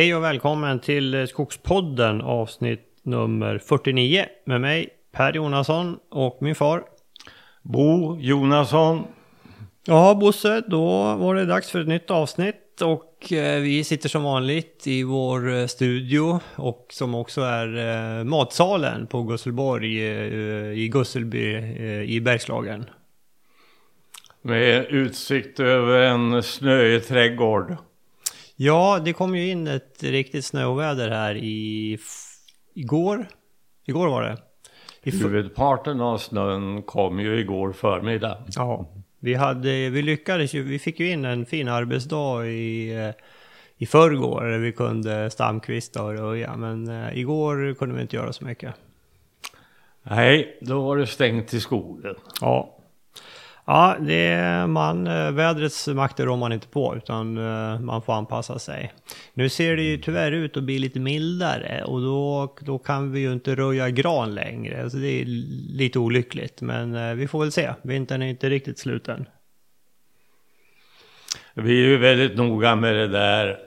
Hej och välkommen till Skogspodden avsnitt nummer 49 med mig Per Jonasson och min far. Bo Jonasson. Ja Bosse, då var det dags för ett nytt avsnitt och eh, vi sitter som vanligt i vår eh, studio och som också är eh, matsalen på Gusselborg i Gusselby i Bergslagen. Med utsikt över en snöig trädgård. Ja, det kom ju in ett riktigt snöväder här i igår. Igår var det. I Huvudparten av snön kom ju igår förmiddag. Ja, vi, hade, vi lyckades ju, vi fick ju in en fin arbetsdag i, i förrgår där vi kunde stamkvista och röja. Men eh, igår kunde vi inte göra så mycket. Nej, då var det stängt i skogen. Ja, Ja, det är man, eh, vädrets makter rår man inte på utan eh, man får anpassa sig. Nu ser det ju tyvärr ut att bli lite mildare och då, då kan vi ju inte röja gran längre. Alltså det är lite olyckligt men eh, vi får väl se. Vintern är inte riktigt slut än. Vi är ju väldigt noga med det där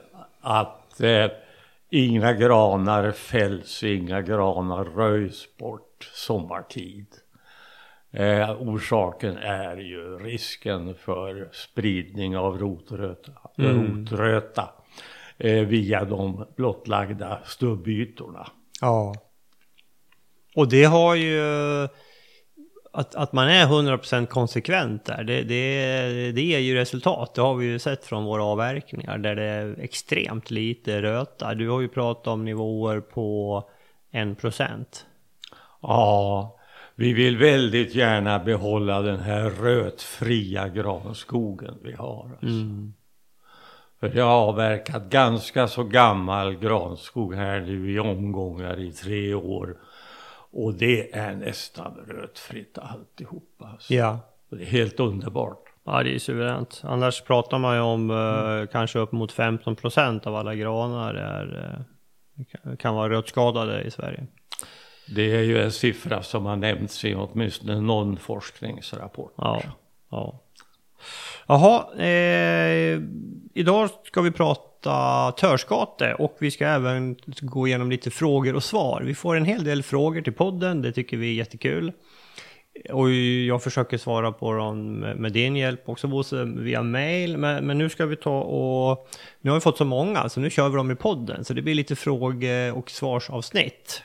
att eh, inga granar fälls, inga granar röjs bort sommartid. Eh, orsaken är ju risken för spridning av rotröta, mm. rotröta eh, via de blottlagda stubbytorna. Ja. Och det har ju... Att, att man är 100% konsekvent där, det, det, det ger ju resultat. Det har vi ju sett från våra avverkningar där det är extremt lite röta. Du har ju pratat om nivåer på 1%. Ja, vi vill väldigt gärna behålla den här rötfria granskogen vi har. Alltså. Mm. För jag har avverkat ganska så gammal granskog här nu i omgångar i tre år. Och det är nästan rötfritt alltihopa. Alltså. Ja. Och det är helt underbart. Ja, det är suveränt. Annars pratar man ju om mm. eh, kanske upp mot 15 procent av alla granar är, eh, kan vara rötskadade i Sverige. Det är ju en siffra som har nämnts i åtminstone någon forskningsrapport. Ja, ja. Jaha, eh, idag ska vi prata törskate och vi ska även gå igenom lite frågor och svar. Vi får en hel del frågor till podden, det tycker vi är jättekul. Och jag försöker svara på dem med din hjälp också Bosse, via mail. Men, men, nu ska vi ta och... Nu har vi fått så många så nu kör vi dem i podden. Så det blir lite fråge och svarsavsnitt.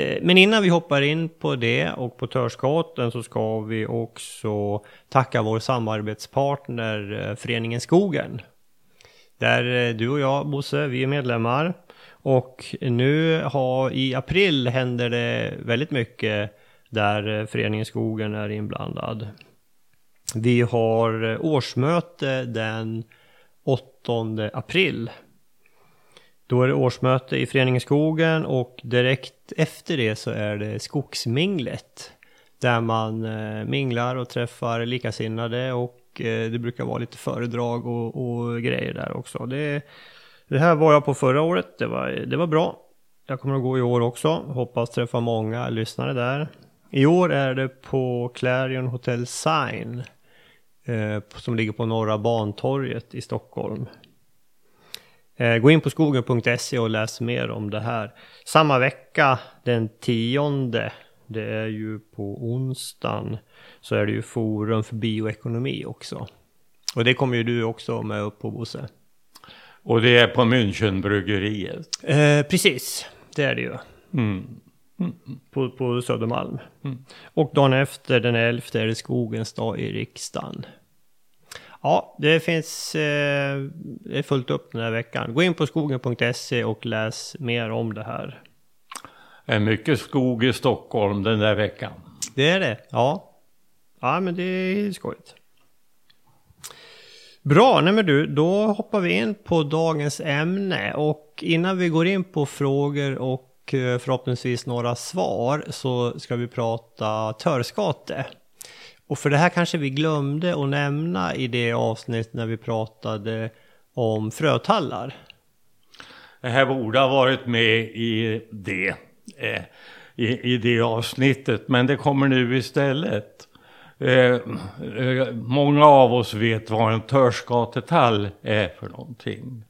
Eh, men innan vi hoppar in på det och på Törskaten så ska vi också tacka vår samarbetspartner eh, Föreningen Skogen. Där eh, du och jag Bosse, vi är medlemmar. Och nu har, i april händer det väldigt mycket där Föreningen Skogen är inblandad. Vi har årsmöte den 8 april då är det årsmöte i Föreningen Skogen och direkt efter det så är det Skogsminglet. Där man eh, minglar och träffar likasinnade och eh, det brukar vara lite föredrag och, och grejer där också. Det, det, här var jag på förra året, det var, det var bra. Jag kommer att gå i år också, hoppas träffa många lyssnare där. I år är det på Clarion Hotel Sign eh, som ligger på Norra Bantorget i Stockholm. Eh, gå in på skogen.se och läs mer om det här. Samma vecka, den tionde, det är ju på onsdagen, så är det ju forum för bioekonomi också. Och det kommer ju du också med upp på Bosse. Och det är på Münchenbryggeriet? Eh, precis, det är det ju. Mm. Mm. På, på Södermalm. Mm. Och dagen efter, den 11, är det Skogens dag i riksdagen. Ja, det finns eh, det är fullt upp den här veckan. Gå in på skogen.se och läs mer om det här. Det är mycket skog i Stockholm den där veckan. Det är det, ja. Ja, men det är skojigt. Bra, nej men du, då hoppar vi in på dagens ämne och innan vi går in på frågor och eh, förhoppningsvis några svar så ska vi prata törskate. Och för det här kanske vi glömde att nämna i det avsnitt när vi pratade om frötallar. Det här borde ha varit med i det, eh, i, i det avsnittet, men det kommer nu istället. Eh, eh, många av oss vet vad en törskatetall är för någonting.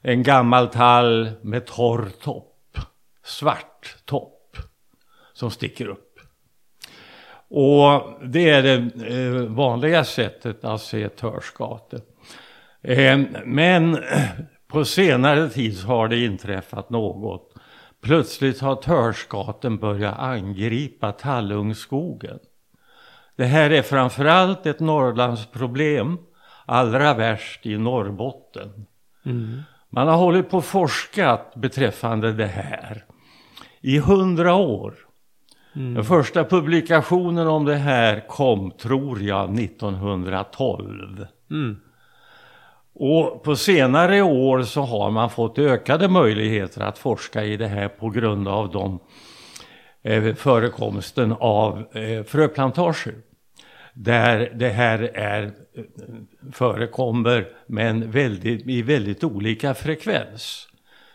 en gammal tall med torr topp, svart topp som sticker upp. Och det är det eh, vanliga sättet att se törskate. Eh, men på senare tid har det inträffat något. Plötsligt har törskaten börjat angripa tallungskogen. Det här är framförallt ett Norrlandsproblem, allra värst i Norrbotten. Mm. Man har hållit på och forskat beträffande det här i hundra år. Mm. Den första publikationen om det här kom, tror jag, 1912. Mm. Och på senare år så har man fått ökade möjligheter att forska i det här på grund av de, eh, förekomsten av eh, fröplantager. Där det här är, eh, förekommer men väldigt, i väldigt olika frekvens.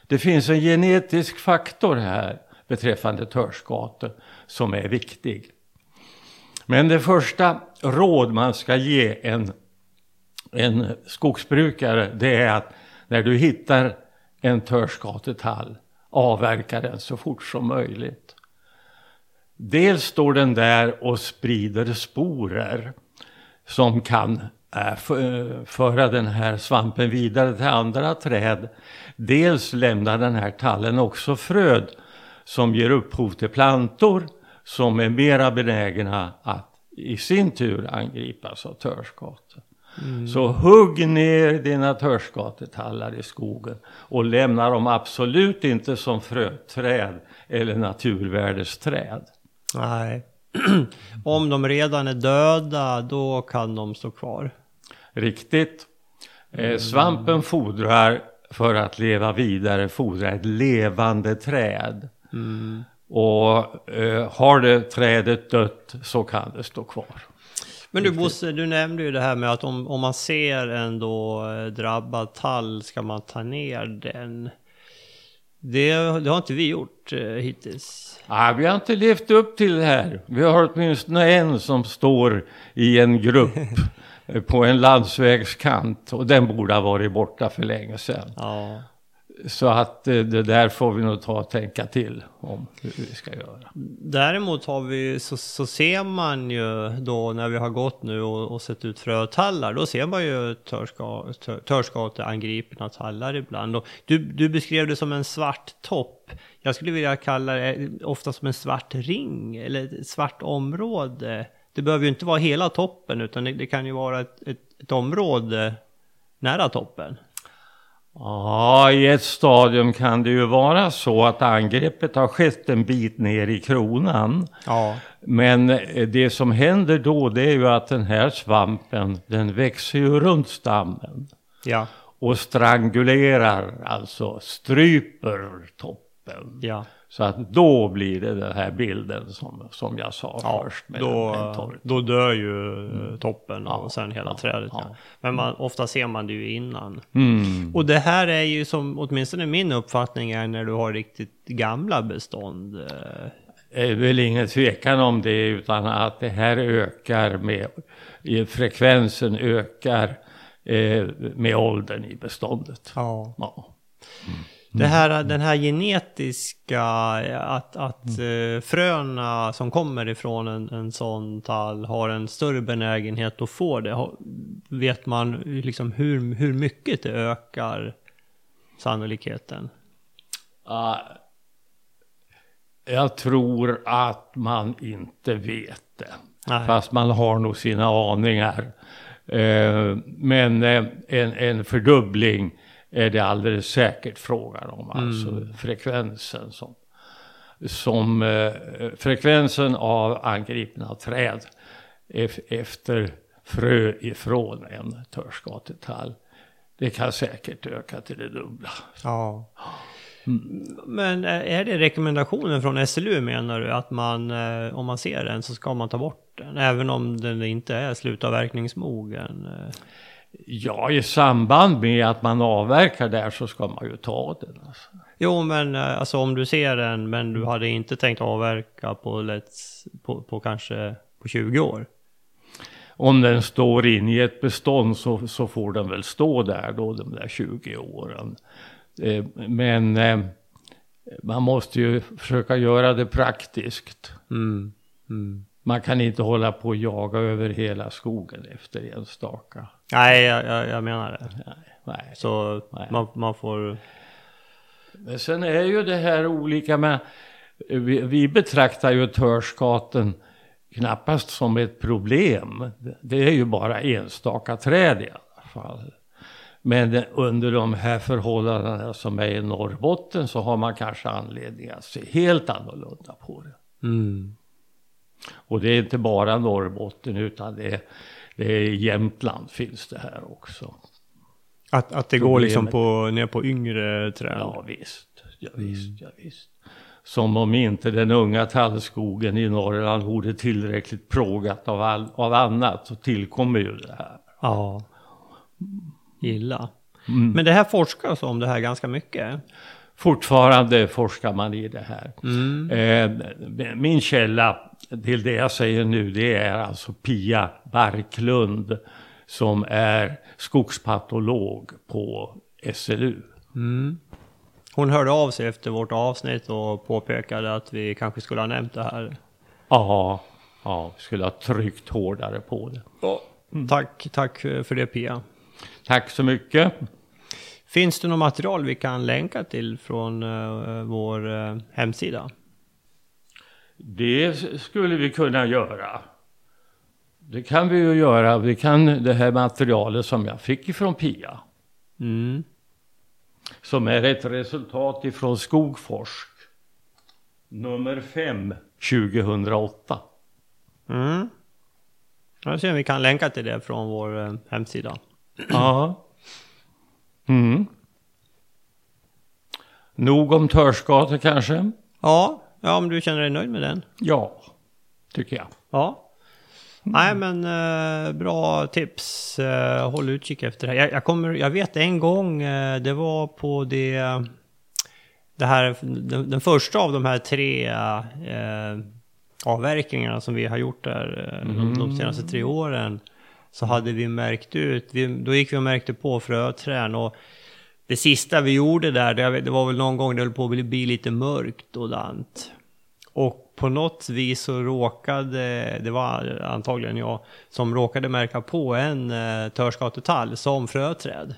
Det finns en genetisk faktor här beträffande törskate som är viktig. Men det första råd man ska ge en, en skogsbrukare det är att när du hittar en törskatetall avverka den så fort som möjligt. Dels står den där och sprider sporer som kan eh, föra den här svampen vidare till andra träd. Dels lämnar den här tallen också fröd som ger upphov till plantor som är mera benägna att i sin tur angripas av törskate. Mm. Så hugg ner dina törskatetallar i skogen och lämna dem absolut inte som fröträd eller naturvärdesträd. Nej. Om de redan är döda, då kan de stå kvar. Riktigt. Eh, mm. svampen fordrar, för att leva vidare, fordrar ett levande träd. Mm. Och eh, har det trädet dött så kan det stå kvar. Men du Bosse, du nämnde ju det här med att om, om man ser en då eh, drabbad tall ska man ta ner den. Det, det har inte vi gjort eh, hittills. Nej, vi har inte levt upp till det här. Vi har åtminstone en som står i en grupp på en landsvägskant och den borde ha varit borta för länge sedan. Ja. Så att eh, det där får vi nog ta och tänka till om hur vi ska göra. Däremot har vi, så, så ser man ju då när vi har gått nu och, och sett ut frötallar, då ser man ju törskateangripna tallar ibland. Och du, du beskrev det som en svart topp. Jag skulle vilja kalla det eh, ofta som en svart ring eller ett svart område. Det behöver ju inte vara hela toppen utan det, det kan ju vara ett, ett, ett område nära toppen. Ja, i ett stadium kan det ju vara så att angreppet har skett en bit ner i kronan. Ja. Men eh, det som händer då det är ju att den här svampen den växer ju runt stammen. Ja. Och strangulerar, alltså stryper toppen. Ja. Så att då blir det den här bilden som, som jag sa ja, först. Med då, en, då dör ju mm. toppen och sen hela ja, trädet. Ja. Men man, ofta ser man det ju innan. Mm. Och det här är ju som, åtminstone min uppfattning är när du har riktigt gamla bestånd. Eh. Det är väl ingen tvekan om det utan att det här ökar med, frekvensen ökar eh, med åldern i beståndet. Ja. ja. Mm. Det här, den här genetiska, att, att mm. Eh, fröna som kommer ifrån en, en sån tall har en större benägenhet att få det. Vet man liksom hur, hur mycket det ökar sannolikheten? Uh, jag tror att man inte vet det. Nej. Fast man har nog sina aningar. Uh, men uh, en, en fördubbling är det alldeles säkert frågan om. Alltså mm. frekvensen som, som eh, frekvensen av angripna träd efter frö ifrån en törskatetall. Det kan säkert öka till det dubbla. Ja. Mm. Men eh, är det rekommendationen från SLU menar du? Att man, eh, om man ser den så ska man ta bort den? Även om den inte är slutavverkningsmogen? Ja, i samband med att man avverkar där så ska man ju ta den. Alltså. Jo, men eh, alltså om du ser den, men du hade inte tänkt avverka på, let's, på, på kanske på 20 år? Om den står in i ett bestånd så, så får den väl stå där då de där 20 åren. Eh, men eh, man måste ju försöka göra det praktiskt. Mm. Mm. Man kan inte hålla på och jaga över hela skogen efter enstaka. Nej, jag, jag, jag menar det. Nej. Så Nej. Man, man får... Men sen är ju det här olika med, vi, vi betraktar ju törskaten knappast som ett problem. Det är ju bara enstaka träd i alla fall. Men under de här förhållandena som är i Norrbotten så har man kanske anledning att se helt annorlunda på det. Mm. Och det är inte bara Norrbotten utan det är i Jämtland finns det här också. Att, att det går liksom Problemet- på, ner på yngre träd. Ja visst, ja, visst, ja, visst. Som om inte den unga tallskogen i Norrland vore tillräckligt plågat av, all, av annat så tillkommer ju det här. Ja. Gilla. Mm. Men det här forskas om det här ganska mycket. Fortfarande forskar man i det här. Mm. Eh, min källa till det jag säger nu det är alltså Pia Barklund som är skogspatolog på SLU. Mm. Hon hörde av sig efter vårt avsnitt och påpekade att vi kanske skulle ha nämnt det här. Ja, ja, skulle ha tryckt hårdare på det. Tack, tack för det Pia. Tack så mycket. Finns det något material vi kan länka till från eh, vår eh, hemsida? Det skulle vi kunna göra. Det kan vi ju göra. Vi kan det här materialet som jag fick ifrån Pia. Mm. Som är ett resultat ifrån Skogforsk. Nummer 5 2008. Mm. Jag ser om vi kan länka till det från vår eh, hemsida. Ja. Mm. Nog om törskator kanske? Ja, ja om du känner dig nöjd med den. Ja, tycker jag. Ja. Nej men eh, bra tips. Eh, håll utkik efter det här. Jag, jag, kommer, jag vet en gång, eh, det var på det, det här, den, den första av de här tre eh, avverkningarna som vi har gjort där eh, de, de senaste tre åren. Så hade vi märkt ut, vi, då gick vi och märkte på fröträd och det sista vi gjorde där, det, var väl någon gång det höll på att bli, lite mörkt och dant. Och på något vis så råkade, det var antagligen jag, som råkade märka på en eh, törskatetall som fröträd.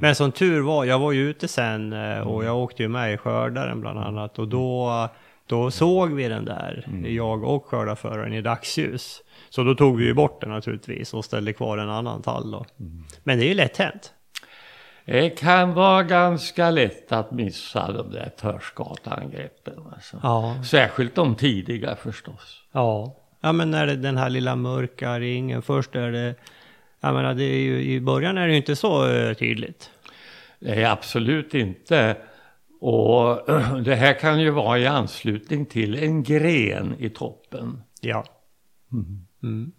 Men som tur var, jag var ju ute sen eh, och jag åkte ju med i skördaren bland annat och då, då såg vi den där, jag och skördarföraren i dagsljus. Så då tog vi ju bort den naturligtvis och ställde kvar en annan tall då. Men det är ju lätt hänt. Det kan vara ganska lätt att missa de där törskatangreppen. Alltså. Ja. Särskilt de tidiga förstås. Ja. Ja men när det är den här lilla mörka ringen, först är det, jag menar det är ju, i början är det ju inte så eh, tydligt. Är absolut inte. Och det här kan ju vara i anslutning till en gren i toppen. Ja. Mm.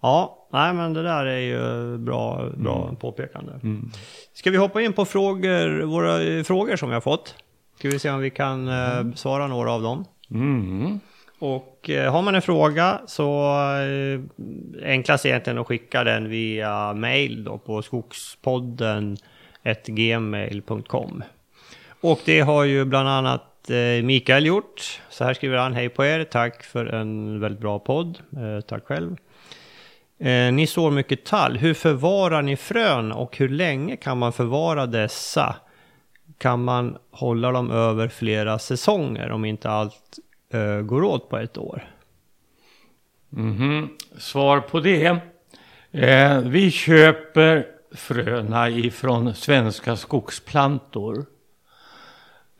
Ja, nej men det där är ju bra, bra påpekande. Ska vi hoppa in på frågor, våra eh, frågor som vi har fått? Ska vi se om vi kan eh, svara några av dem. Mm. Och eh, har man en fråga så eh, enklast egentligen att skicka den via mail då på skogspodden gmail.com. Och det har ju bland annat Mikael gjort. Så här skriver han, hej på er, tack för en väldigt bra podd. Tack själv. Eh, ni sår mycket tall. Hur förvarar ni frön och hur länge kan man förvara dessa? Kan man hålla dem över flera säsonger om inte allt eh, går åt på ett år? Mhm. Svar på det. Eh, vi köper fröna ifrån Svenska Skogsplantor.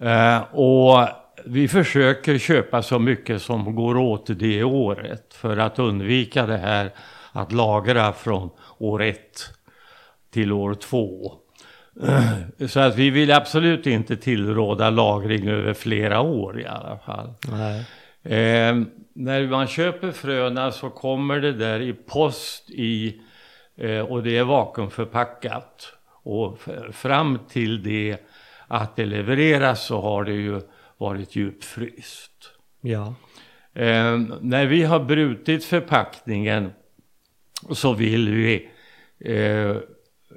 Eh, och vi försöker köpa så mycket som går åt det året för att undvika det här att lagra från år ett till år två. Så att vi vill absolut inte tillråda lagring över flera år i alla fall. Eh, när man köper fröna så kommer det där i post i eh, och det är vakuumförpackat. Och fram till det att det levereras så har det ju varit djupfryst. Ja. Eh, när vi har brutit förpackningen så vill vi eh,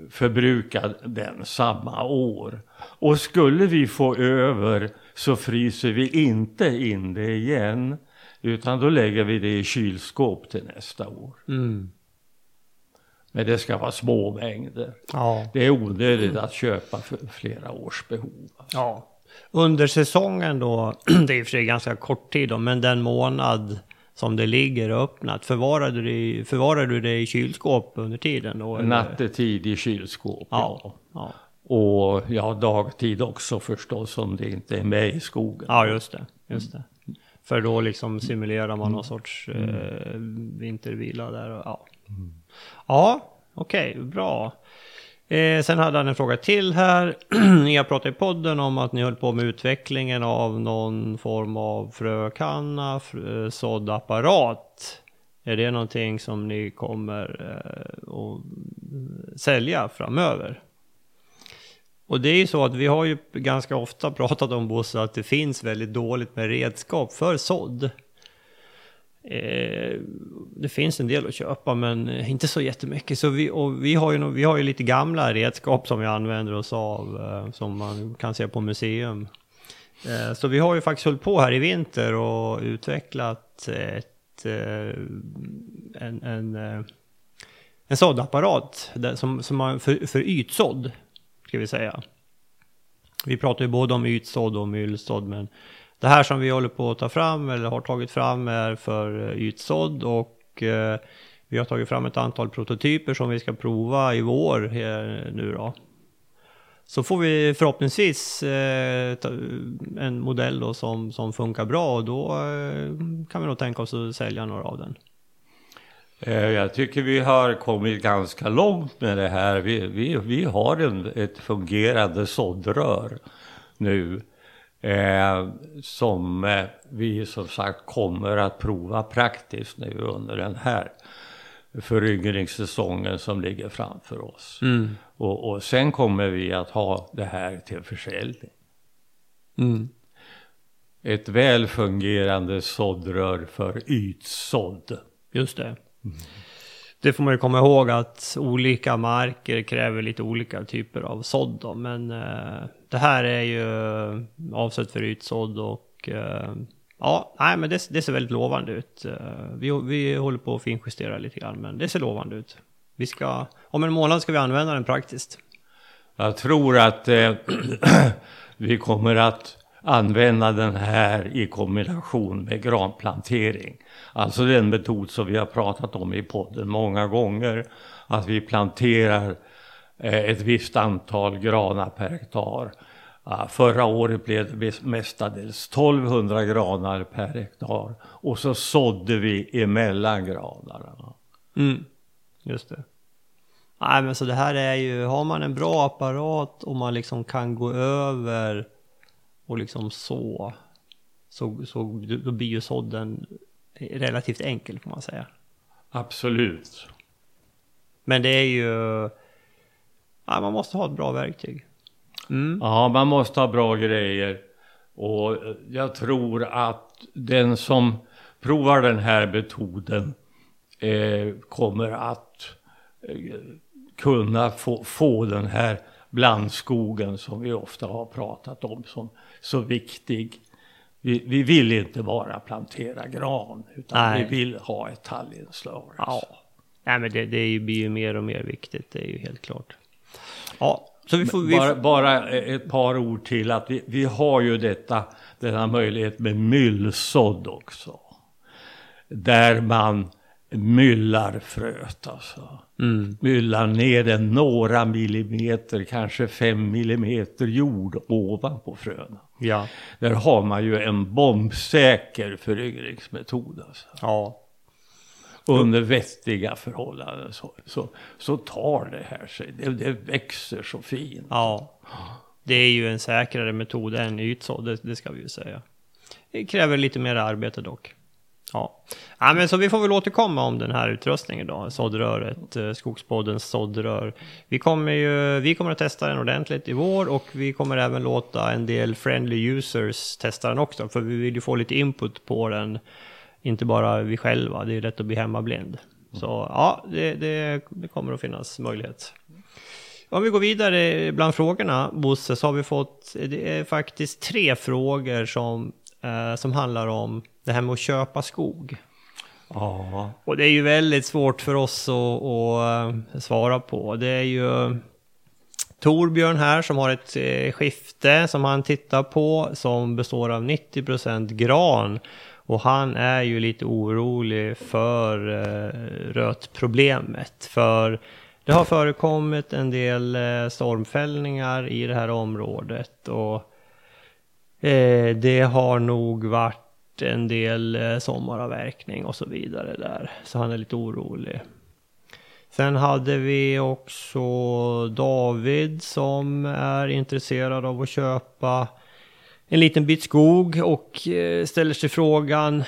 förbruka den samma år. Och skulle vi få över så fryser vi inte in det igen. Utan då lägger vi det i kylskåp till nästa år. Mm. Men det ska vara små mängder. Ja. Det är onödigt att köpa för flera års behov. alltså. ja. Under säsongen då, det är i och för sig ganska kort tid då, men den månad som det ligger öppnat, förvarar du det, förvarar du det i kylskåp under tiden då? Nattetid i kylskåp, ja. Ja. ja. Och ja, dagtid också förstås om det inte är med i skogen. Ja, just det. Just det. För då liksom simulerar man någon sorts eh, vintervila där. Och, ja, ja okej, bra. Eh, sen hade han en fråga till här. ni har pratat i podden om att ni höll på med utvecklingen av någon form av frökanna, frö, eh, såddapparat. Är det någonting som ni kommer eh, att eh, sälja framöver? Och det är ju så att vi har ju ganska ofta pratat om Bosse att det finns väldigt dåligt med redskap för sådd. Eh, det finns en del att köpa men inte så jättemycket. Så vi, och vi, har ju, vi har ju lite gamla redskap som vi använder oss av eh, som man kan se på museum. Eh, så vi har ju faktiskt hållit på här i vinter och utvecklat ett, eh, en, en, eh, en såddapparat där, som, som man, för, för ytsådd ska vi säga. Vi pratar ju både om ytsådd och myllsådd, men det här som vi håller på att ta fram eller har tagit fram är för eh, ytsådd och eh, vi har tagit fram ett antal prototyper som vi ska prova i vår eh, nu då. Så får vi förhoppningsvis eh, en modell då som, som funkar bra och då eh, kan vi nog tänka oss att sälja några av den. Eh, jag tycker vi har kommit ganska långt med det här. Vi, vi, vi har en, ett fungerande såddrör nu. Eh, som eh, vi som sagt kommer att prova praktiskt nu under den här föryngringssäsongen som ligger framför oss. Och, och sen kommer vi att ha det här till försäljning. Mm. Ett väl fungerande såddrör för ytsådd. Just det. Det får man ju komma ihåg att olika marker kräver lite olika typer av sådd då, men eh, det här är ju eh, avsett för ytsådd och eh, ja, nej men det, det ser väldigt lovande ut. Eh, vi, vi håller på att finjustera lite grann, men det ser lovande ut. Vi ska, om en månad ska vi använda den praktiskt. Jag tror att eh, vi kommer att använda den här i kombination med granplantering. Alltså den metod som vi har pratat om i podden många gånger. Att vi planterar eh, ett visst antal granar per hektar. Förra året blev det mestadels 1200 granar per hektar. Och så sådde vi emellan granarna. Mm. Just det. Nej men så det här är ju, har man en bra apparat och man liksom kan gå över och liksom så, så, så då blir ju sådden relativt enkel får man säga. Absolut. Men det är ju, ja, man måste ha ett bra verktyg. Mm. Ja, man måste ha bra grejer. Och jag tror att den som provar den här metoden eh, kommer att eh, kunna få, få den här blandskogen som vi ofta har pratat om som så viktig. Vi, vi vill inte bara plantera gran utan Nej. vi vill ha ett tallinslag. Ja, nej men det, det blir ju mer och mer viktigt, det är ju helt klart. Ja, så vi får... Vi Bara, bara ett par ord till att vi, vi har ju detta, denna möjlighet med myllsådd också. Där man myllar fröet alltså. mm, Myllar ner den några millimeter, kanske fem millimeter jord ovanpå fröna. ja, Där har man ju en bombsäker föryngringsmetod alltså. ja, Under vettiga förhållanden så, så, så tar det här sig. Det, det växer så fint. Ja, det är ju en säkrare metod än ytsådd, det, det ska vi ju säga. Det kräver lite mer arbete dock. Ja. ja, men så vi får väl återkomma om den här utrustningen då, såddröret, eh, Skogspoddens såddrör. Vi kommer ju, vi kommer att testa den ordentligt i vår och vi kommer även låta en del friendly users testa den också, för vi vill ju få lite input på den, inte bara vi själva, det är ju lätt att bli hemmablind. Så ja, det, det, det kommer att finnas möjlighet. Om vi går vidare bland frågorna, Bosse, så har vi fått, det är faktiskt tre frågor som, eh, som handlar om det här med att köpa skog. Ja. Och det är ju väldigt svårt för oss att, att eh, svara på. Det är ju Torbjörn här som har ett eh, skifte som han tittar på som består av 90% gran. Och han är ju lite orolig för eh, rötproblemet. För det har förekommit en del eh, stormfällningar i det här området. Och eh, det har nog varit en del eh, sommaravverkning och så vidare där. Så han är lite orolig. Sen hade vi också David som är intresserad av att köpa en liten bit skog och eh, ställer sig frågan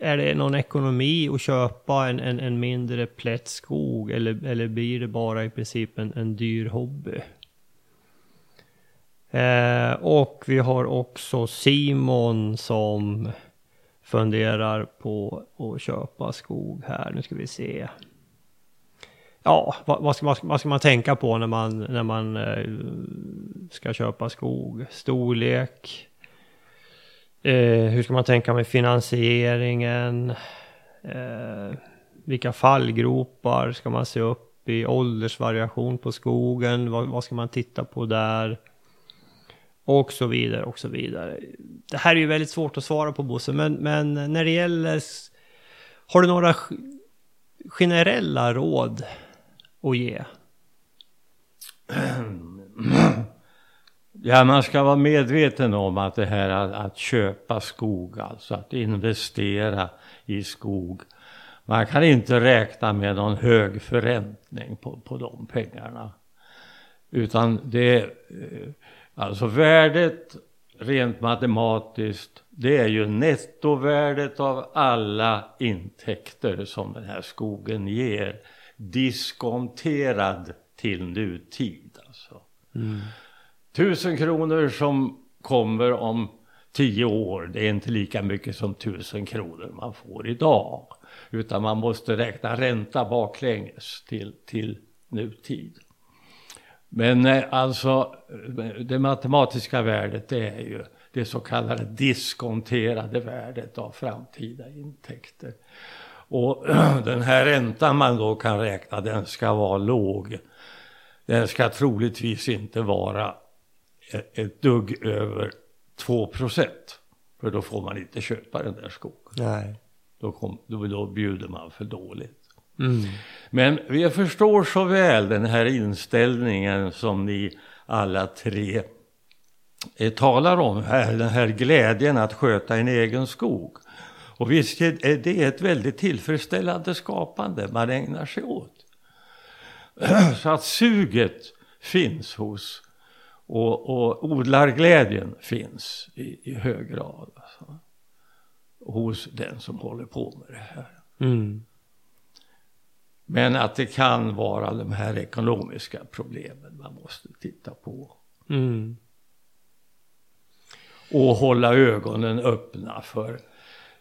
är det någon ekonomi att köpa en, en, en mindre plätt skog eller, eller blir det bara i princip en, en dyr hobby? Eh, och vi har också Simon som funderar på att köpa skog här. Nu ska vi se. Ja, vad, vad, ska, vad, ska, man tänka på när man, när man eh, ska köpa skog? Storlek? Eh, hur ska man tänka med finansieringen? Eh, vilka fallgropar ska man se upp i? Åldersvariation på skogen? Vad, vad ska man titta på där? Och så vidare och så vidare. Det här är ju väldigt svårt att svara på Bosse, men, men när det gäller... Har du några generella råd att ge? Ja, man ska vara medveten om att det här att, att, köpa skog, alltså att investera i skog. Man kan inte räkna med någon hög förräntning på, på de pengarna. Utan det, eh, alltså värdet rent matematiskt, det är ju nettovärdet av alla intäkter som den här skogen ger. Diskonterad till nutid alltså. Mm. Tusen kronor som kommer om tio år, det är inte lika mycket som tusen kronor man får idag. Utan man måste räkna ränta baklänges till, till nutid. Men eh, alltså det matematiska värdet det är ju det så kallade diskonterade värdet av framtida intäkter. Och den här räntan man då kan räkna den ska vara låg. Den ska troligtvis inte vara ett dugg över 2 procent. För då får man inte köpa den där skogen. Nej. Då, kom, då, då bjuder man för dåligt. Mm. Men vi förstår så väl den här inställningen som ni alla tre eh, talar om här, den här glädjen att sköta en egen skog. Och visst är det ett väldigt tillfredsställande skapande man ägnar sig åt. Så att suget finns hos och, och odlarglädjen finns i, i hög grad alltså, hos den som håller på med det här. Mm. Men att det kan vara de här ekonomiska problemen man måste titta på. Mm. Och hålla ögonen öppna för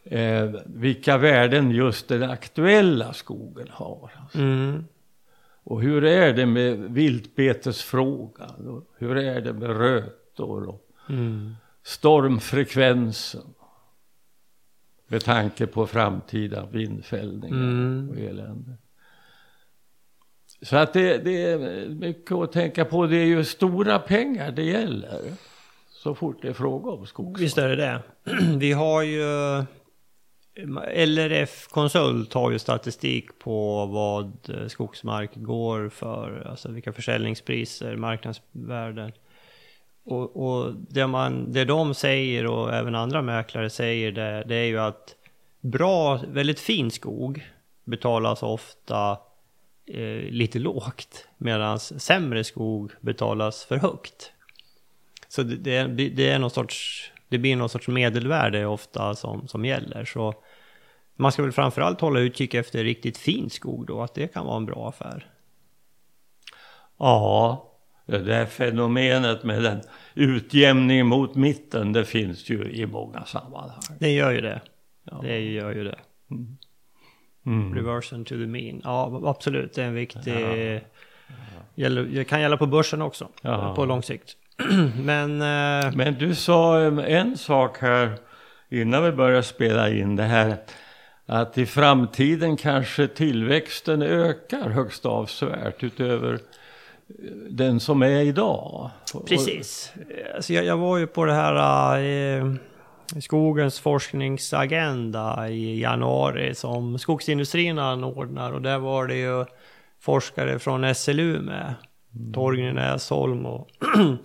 eh, vilka värden just den aktuella skogen har. Alltså. Mm. Och hur är det med viltbetesfrågan? Och hur är det med rötor och mm. stormfrekvensen? Med tanke på framtida vindfällningar mm. och elände. Så att det, det, är mycket att tänka på. Det är ju stora pengar det gäller. Så fort det är fråga om skogsmark. Visst är det det. Vi har ju LRF Konsult har ju statistik på vad eh, skogsmark går för, alltså vilka försäljningspriser, marknadsvärden. Och, och det, man, det de säger och även andra mäklare säger det, det är ju att bra, väldigt fin skog betalas ofta eh, lite lågt medan sämre skog betalas för högt. Så det, det, det, är någon sorts, det blir någon sorts medelvärde ofta som, som gäller. Så man ska väl framförallt hålla utkik efter riktigt fin skog då, att det kan vara en bra affär. Ja, det där fenomenet med den utjämning mot mitten, det finns ju i många sammanhang. Det gör ju det. Ja. Det gör ju det. Mm. Reversion to the mean. Ja, absolut, det är en viktig... Ja. Det kan gälla på börsen också, Jaha. på lång sikt. Men eh, Men du sa eh, en sak här innan vi började spela in det här. Att i framtiden kanske tillväxten ökar högst avsevärt utöver den som är idag. Precis. Alltså jag, jag var ju på det här eh, Skogens forskningsagenda i januari som skogsindustrin anordnar och där var det ju forskare från SLU med. Mm. Torgny Näsholm och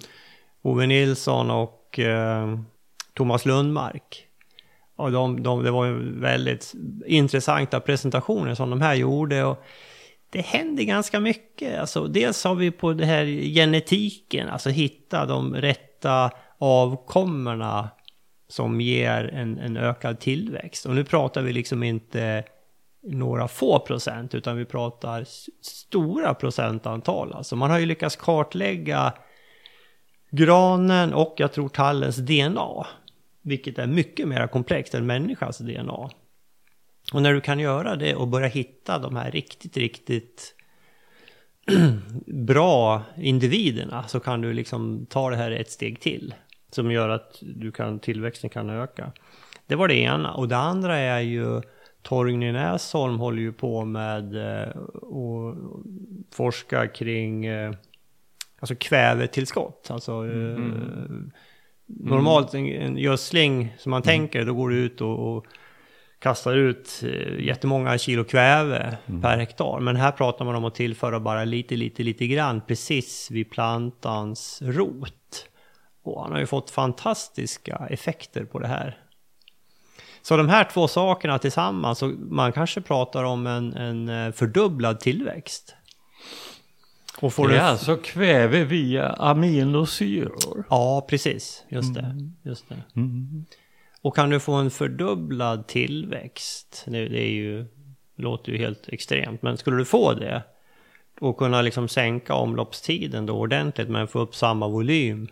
Ove Nilsson och eh, Thomas Lundmark. Och de, de, det var ju väldigt intressanta presentationer som de här gjorde. Och det händer ganska mycket. Alltså, dels har vi på det här genetiken, alltså hitta de rätta avkommorna som ger en, en ökad tillväxt. Och nu pratar vi liksom inte några få procent, utan vi pratar stora procentantal. Alltså man har ju lyckats kartlägga granen och jag tror tallens DNA, vilket är mycket mer komplext än människans DNA. Och när du kan göra det och börja hitta de här riktigt, riktigt bra individerna så kan du liksom ta det här ett steg till. Som gör att du kan, tillväxten kan öka. Det var det ena. Och det andra är ju Torgny Näsholm håller ju på med eh, och forska kring eh, alltså kvävetillskott. Alltså eh, mm, mm normalt en, en gödsling som man tänker, då går du ut och, och kastar ut eh, jättemånga kilo kväve per hektar. Men här pratar man om att tillföra bara lite, lite, lite grann precis vid plantans rot. Och han har ju fått fantastiska effekter på det här. Så de här två sakerna tillsammans, så man kanske pratar om en, en eh, fördubblad tillväxt. Och får Det du... är alltså kväve via aminosyror. Ja, precis. Just det. Just det. Och kan du få en fördubblad tillväxt, det, det är ju, låter ju helt extremt, men skulle du få det och kunna liksom sänka omloppstiden då ordentligt men få upp samma volym,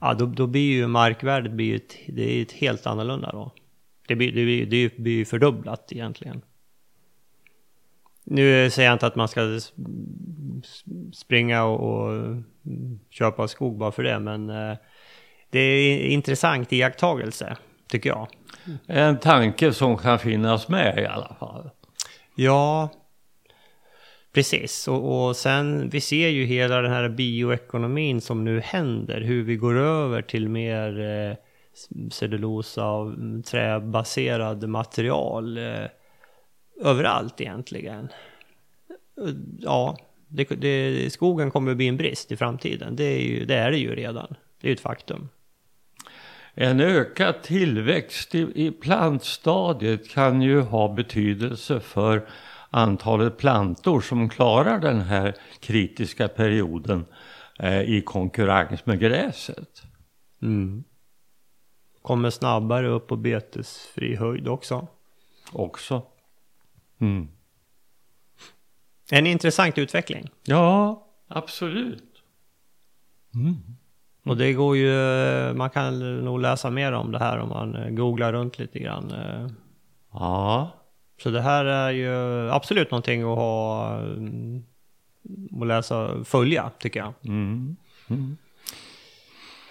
ja då, då blir ju markvärdet blir ju ett, det är ett helt annorlunda då. Det blir, det blir, det blir ju fördubblat egentligen. Nu säger jag inte att man ska springa och, och köpa skog bara för det, men eh, det är intressant iakttagelse, tycker jag. En tanke som kan finnas med i alla fall. Ja, precis. Och, och sen, vi ser ju hela den här bioekonomin som nu händer. Hur vi går över till mer eh, cellulosa och mm, träbaserad material. Eh, överallt egentligen. Ja, det, det, skogen kommer att bli en brist i framtiden. Det är, ju, det är det ju redan. Det är ju ett faktum. En ökad tillväxt i, i plantstadiet kan ju ha betydelse för antalet plantor som klarar den här kritiska perioden eh, i konkurrens med gräset. Kommer snabbare upp på betesfri höjd också. Också. Mm. En intressant utveckling. Ja, absolut. Och det går ju, man kan nog läsa mer om det här om man googlar runt lite grann. Ja, Så det här är ju absolut någonting att ha, mm, att läsa, följa tycker jag. mm.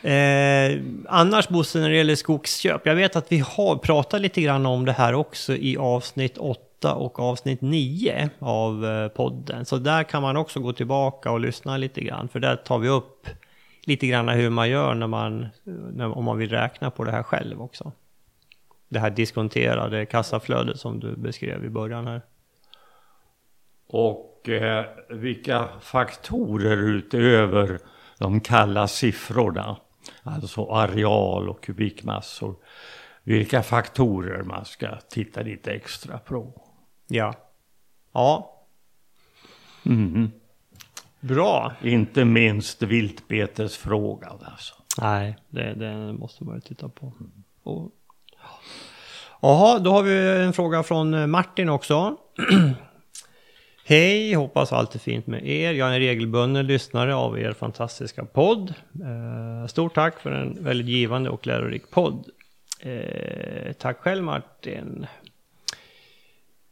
Eh, annars Bosse, när det gäller skogsköp, jag vet att vi har pratat lite grann om det här också i avsnitt 8 och avsnitt 9 av eh, podden. Så där kan man också gå tillbaka och lyssna lite grann, för där tar vi upp lite grann hur man gör när man, när, om man vill räkna på det här själv också. Det här diskonterade kassaflödet som du beskrev i början här. Och eh, vilka faktorer utöver de kalla siffrorna, alltså areal och kubikmassor, vilka faktorer man ska titta lite extra på. Ja. Ja, Mhm. bra. Inte minst viltbetesfrågan alltså. Nej, det, det måste man ju titta på. Och... Jaha, då har vi en fråga från eh, Martin också. Hej, hoppas allt är fint med er. Jag är en regelbunden lyssnare av er fantastiska podd. Eh, stort tack för en väldigt givande och lärorik podd. Eh, tack själv Martin.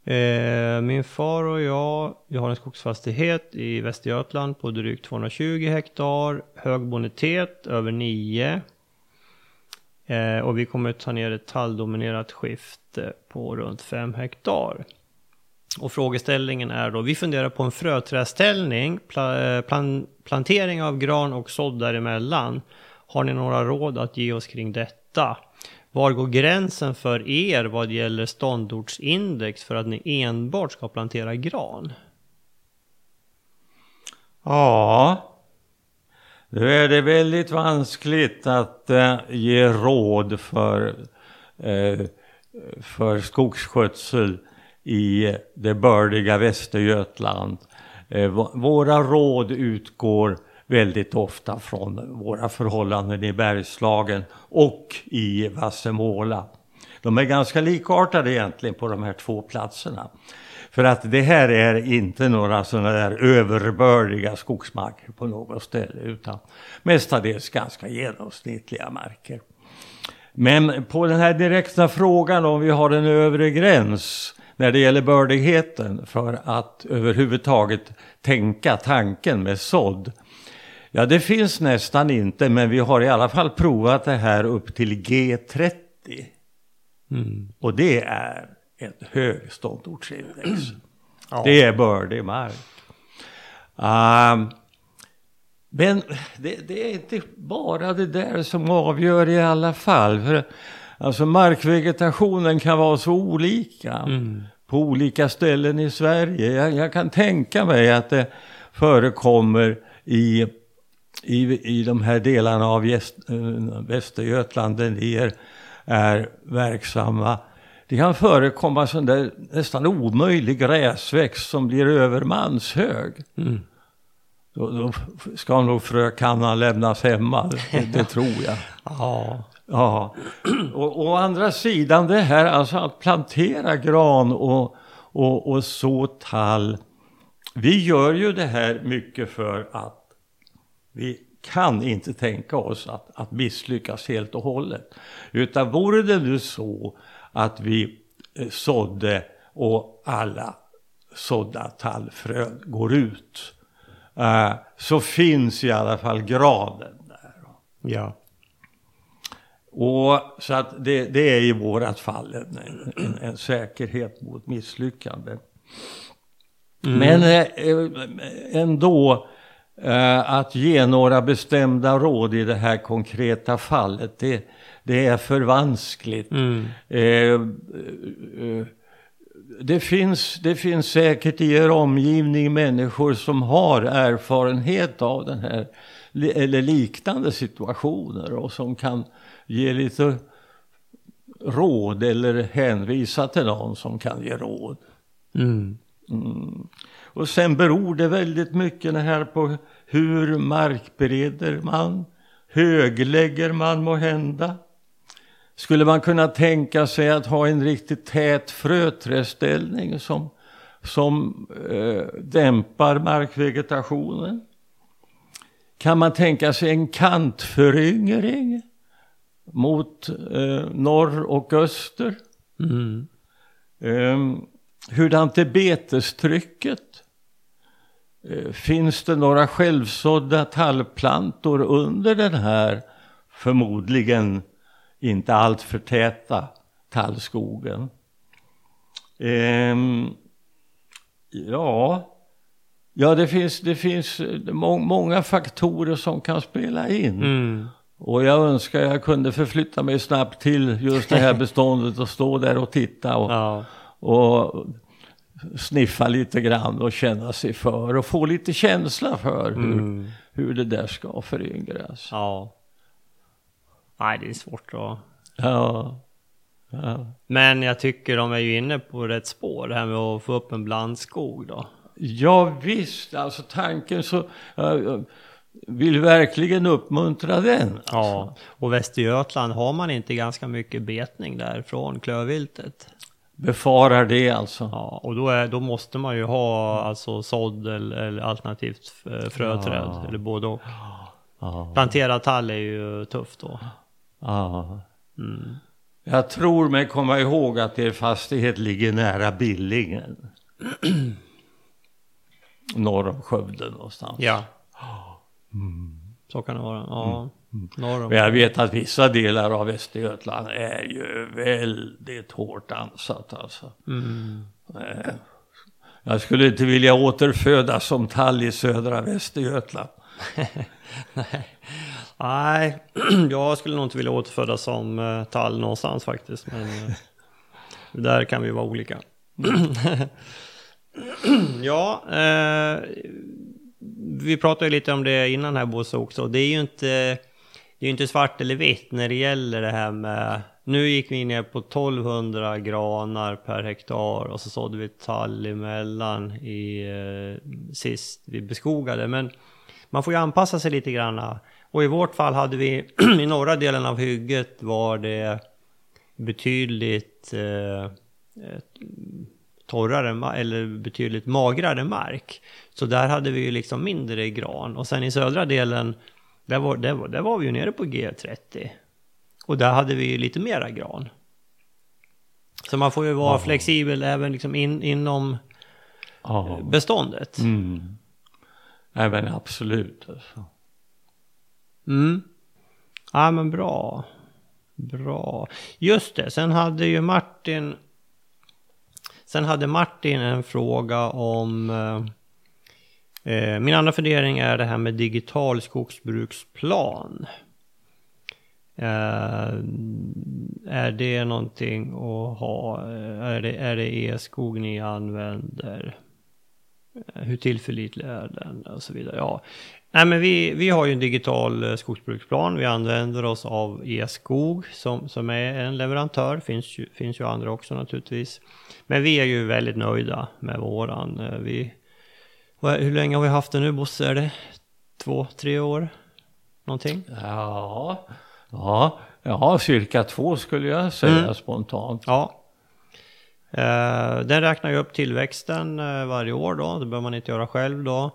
Eh, min far och jag, vi har en skogsfastighet i Västergötland på drygt 220 hektar. Hög bonitet, över 9. Eh, och vi kommer att ta ner ett talldominerat skifte eh, på runt 5 hektar. Och frågeställningen är då, vi funderar på en fröträställning, pla, eh, plan, plantering av gran och sådd däremellan. Har ni några råd att ge oss kring detta? Var går gränsen för er vad gäller ståndortsindex för att ni enbart ska plantera gran? Ja, nu är det väldigt vanskligt att eh, ge råd för, eh, för skogsskötsel i det bördiga Västergötland. Eh, våra råd utgår väldigt ofta från våra förhållanden i Bergslagen och i Vassemåla. De är ganska likartade egentligen på de här två platserna. För att det här är inte några sådana där överbördiga skogsmarker på något ställe utan mestadels ganska genomsnittliga marker. Men på den här direkta frågan om vi har en övre gräns när det gäller bördigheten för att överhuvudtaget tänka tanken med sådd Ja, det finns nästan inte, men vi har i alla fall provat det här upp till G30. Mm. Och det är ett högståndortsindex. Ja. Det är bördig mark. Um, men det, det, är inte bara det där som avgör i alla fall. För alltså markvegetationen kan vara så olika mm. på olika ställen i Sverige. Jag, jag, kan tänka mig att det förekommer i i, i de här delarna av Gäst, äh, Västergötland där ni är, verksamma. Det kan förekomma sån där nästan omöjlig gräsväxt som blir över manshög. Mm. Då, då ska nog frökannan lämnas hemma, det, det tror jag. ja. Ja. Och å andra sidan det här alltså att plantera gran och, och, och så tall. Vi gör ju det här mycket för att vi kan inte tänka oss att, att misslyckas helt och hållet. Utan vore det nu så att vi eh, sådde och alla sådda tallfrön går ut. Uh, så finns i alla fall graden där. Ja. Och så att det, det är i vårat fall en, en, en säkerhet mot misslyckande. Mm. Men eh, ändå Eh, att ge några bestämda råd i det här konkreta fallet, det, det är för vanskligt. Mm. Eh, eh, det, finns, det finns säkert i er omgivning människor som har erfarenhet av den här eller liknande situationer och som kan ge lite råd eller hänvisa till någon som kan ge råd. Mm. Mm. Och sen beror det väldigt mycket det här på hur markbereder man, höglägger man må hända. Skulle man kunna tänka sig att ha en riktigt tät fröträdställning som, som eh, dämpar markvegetationen? Kan man tänka sig en kantföryngring mot eh, norr och öster? Mm. Eh, hurdant är betestrycket? Eh, finns det några självsådda tallplantor under den här förmodligen inte alltför täta tallskogen? Ehm, ja, ja det finns, det finns må många faktorer som kan spela in. Mm. Och jag önskar jag kunde förflytta mig snabbt till just det här beståndet och stå där och titta och, ja. och sniffa lite grann och känna sig för och få lite känsla för hur, mm. hur det där ska föryngras. Ja. Nej, det är svårt att... Ja. ja. Men jag tycker de är ju inne på rätt spår, det här med att få upp en blandskog då. Ja visst, alltså tanken så... Jag vill verkligen uppmuntra den. Alltså. Ja, och Västergötland har man inte ganska mycket betning där från klövviltet? Befarar det alltså. Ja, och då, är, då måste man ju ha alltså sådd eller, eller alternativt eh, fröträd, ja. eller både och. Ja. Planterad tall är ju tufft då. Ja. Mm. Jag tror mig komma ihåg att er fastighet ligger nära Billingen. Norr om Skövde någonstans. Ja. Så kan det vara. Ja. Norr Men jag vet att vissa delar av Västergötland är ju väldigt hårt ansatt alltså. Eh, Jag skulle inte vilja återfödas som tall i södra Västergötland. Nej, jag skulle nog inte vilja återfödas som eh, tall någonstans faktiskt. Men eh, där kan vi vara olika. ja, eh, vi pratade lite om det innan här Bosse också. Det är ju inte, det är ju inte svart eller vitt när det gäller det här med... Nu gick vi ner på 1200 granar per hektar och så sådde vi tall emellan i, eh, sist vi beskogade. Men man får ju anpassa sig lite grann. Och i vårt fall hade vi, i norra delen av hygget var det betydligt eh, torrare, eller betydligt magrare mark. Så där hade vi ju liksom mindre gran. Och sen i södra delen, där var, där var, där var vi ju nere på G30. Och där hade vi ju lite mera gran. Så man får ju vara flexibel även liksom in, inom Ja. beståndet. Mm. Nej men absolut. Alltså. Mm. Ja men bra. Bra. Just det, sen hade ju Martin Sen hade Martin en fråga om eh, eh, Eh, min andra fundering är det här med digital skogsbruksplan. Eh, är det någonting att ha? Eh, är det, är det e-skog ni använder? Hur tillförlitlig är den? Och så vidare. Ja. Nej, men vi, vi har ju en digital skogsbruksplan. Vi använder oss av e-skog som, som är en leverantör. Finns ju, finns ju andra också naturligtvis. Men vi är ju väldigt nöjda med våran. Vi, hur länge har vi haft den nu Bosse? Är det två, tre år? Någonting? Ja, ja, ja, cirka två skulle jag säga Mm. spontant. Ja. Eh, den räknar ju upp tillväxten eh, varje år då, det behöver man inte göra själv då.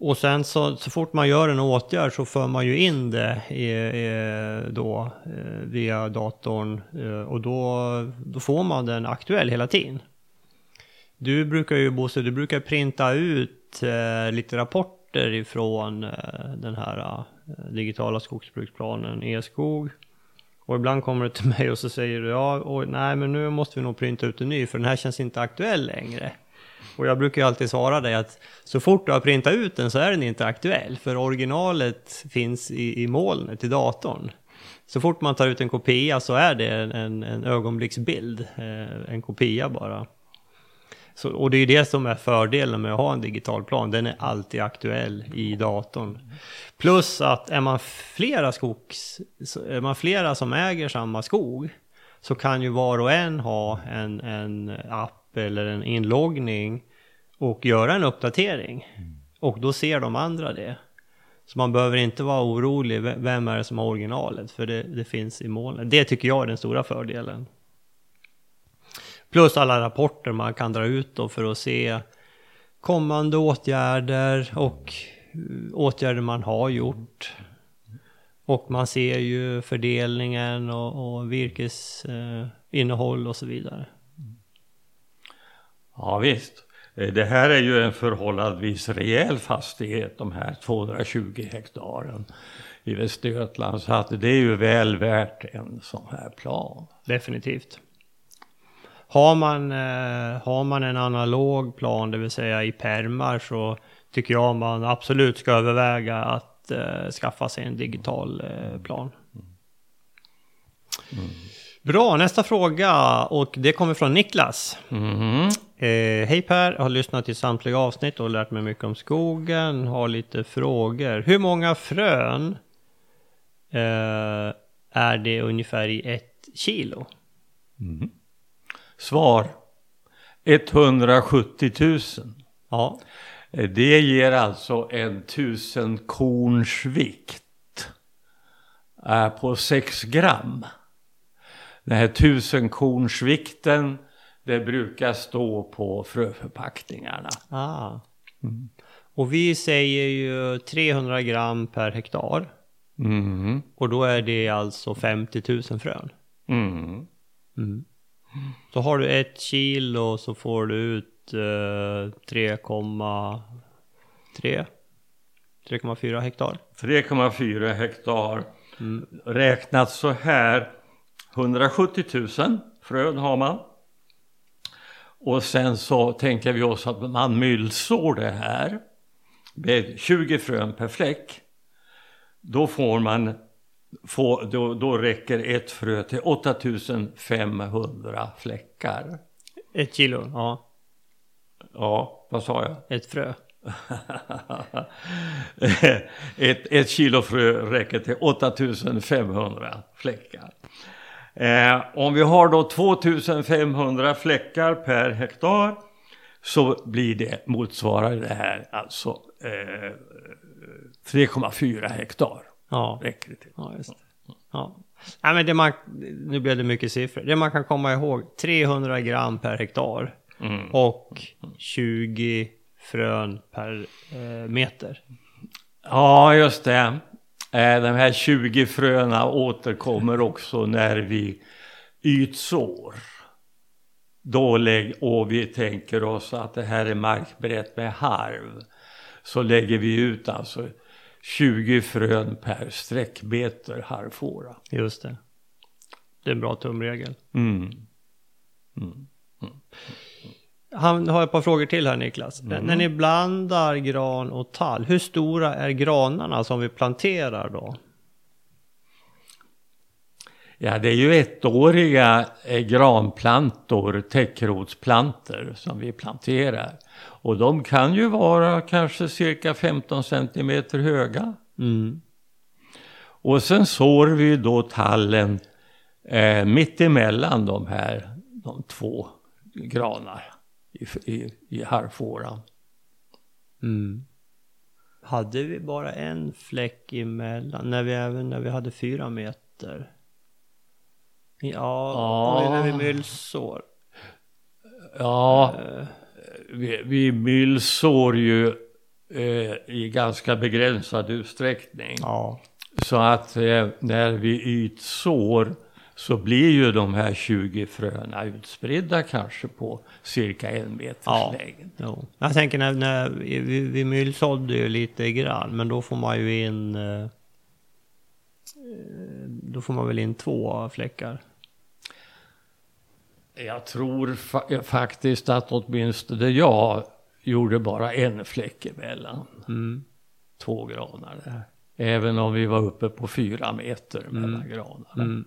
Och sen så, så fort man gör en åtgärd så för man ju in det i, i, då, eh, via datorn och då, då får man den aktuell hela tiden. Du brukar ju Bosse, du brukar printa ut eh, lite rapporter ifrån eh, den här eh, digitala skogsbruksplanen e-skog. Och ibland kommer du till mig och så säger du ja, och, nej men nu måste vi nog printa ut en ny för den här känns inte aktuell längre. Och jag brukar ju alltid svara dig att så fort du har printat ut den så är den inte aktuell för originalet finns i, i molnet i datorn. Så fort man tar ut en kopia så är det en, en, en ögonblicksbild, eh, en kopia bara. Så, och det är ju det som är fördelen med att ha en digital plan. Den är alltid aktuell i datorn. Plus att är man flera skogs... Är man flera som äger samma skog så kan ju var och en ha en, en app eller en inloggning och göra en uppdatering. Och då ser de andra det. Så man behöver inte vara orolig, vem är det som har originalet? För det, det finns i molnet. Det tycker jag är den stora fördelen. Plus alla rapporter man kan dra ut då för att se kommande åtgärder och eh, åtgärder man har gjort. Och man ser ju fördelningen och, och virkesinnehåll eh, och så vidare. Ja visst. Eh, Det här är ju en förhållandevis rejäl fastighet, de här 220 hektaren i Västergötland. Så att det är ju väl värt en sån här plan. Definitivt. Har man, eh, har man en analog plan, det vill säga i permar, så tycker jag man absolut ska överväga att eh, skaffa sig en digital eh, plan. Bra, nästa fråga och det kommer från Niklas. Mhm. Eh, Hej Per, har lyssnat till samtliga avsnitt och lärt mig mycket om skogen. Har lite frågor. Hur många frön eh, är det ungefär i ett kilo? Svar 170 000. Ja, Eh, Det ger alltså en tusen korns vikt på 6 gram. Den här tusen korns vikten det brukar stå på fröförpackningarna. ah. Och vi säger ju 300 gram per hektar. Mhm. Och då är det alltså 50 000 frön. Mm. Mm. Så har du ett kilo så får du ut eh, 3,3 3,4 hektar. 3,4 hektar. Räknat så här 170 000 frön har man. Och sen så tänker vi oss att man myllsår det här med 20 frön per fläck. Då får man, få, då, då räcker ett frö till 8500 fläckar. Ett kilo, ja. Ja, vad sa jag? Ett frö. ett, ett kilo frö räcker till 8500 fläckar. Eh, om vi har då 2500 fläckar per hektar så blir det, motsvarar det här alltså eh, 3,4 hektar. Ja, Räcker det till. ja just det. Ja. Nej, men det man, nu blev det mycket siffror. Det man kan komma ihåg, 300 gram per hektar Mm. och 20 frön per eh, meter. Ja, just det. Eh, De här 20 fröna återkommer också när vi ytsår. Då lägg, och vi tänker oss att det här är markbrett med harv. Så lägger vi ut alltså 20 frön per sträckmeter harvfåra. Just det. Det är en bra tumregel. Mm. Han har ett par frågor till här Niklas. När ni blandar gran och tall, hur stora är granarna som vi planterar då? Ja, det är ju ettåriga eh, granplantor, täckrotsplantor som vi planterar. Och de kan ju vara kanske cirka 15 centimeter höga. Mm. Och sen sår vi då tallen eh, mitt emellan de här de två granar i, i, i harvfåran. Mm. Hade vi bara en fläck emellan, när vi, även när vi hade fyra meter? Ja, Ja. när vi myllsår. Ja, Eh, vi, vi myllsår ju eh, i ganska begränsad utsträckning. ja, Så att eh, när vi ytsår så blir ju de här 20 fröna utspridda kanske på cirka en meters Ja. längd. jo. Jag tänker när, när vi, vi myllsådde ju lite grann, men då får man ju in... eh, eh, Då får man väl in två fläckar. Jag tror fa- faktiskt att åtminstone jag gjorde bara en fläck emellan Mm. två granar där. Även om vi var uppe på fyra meter mellan granarna. Mm.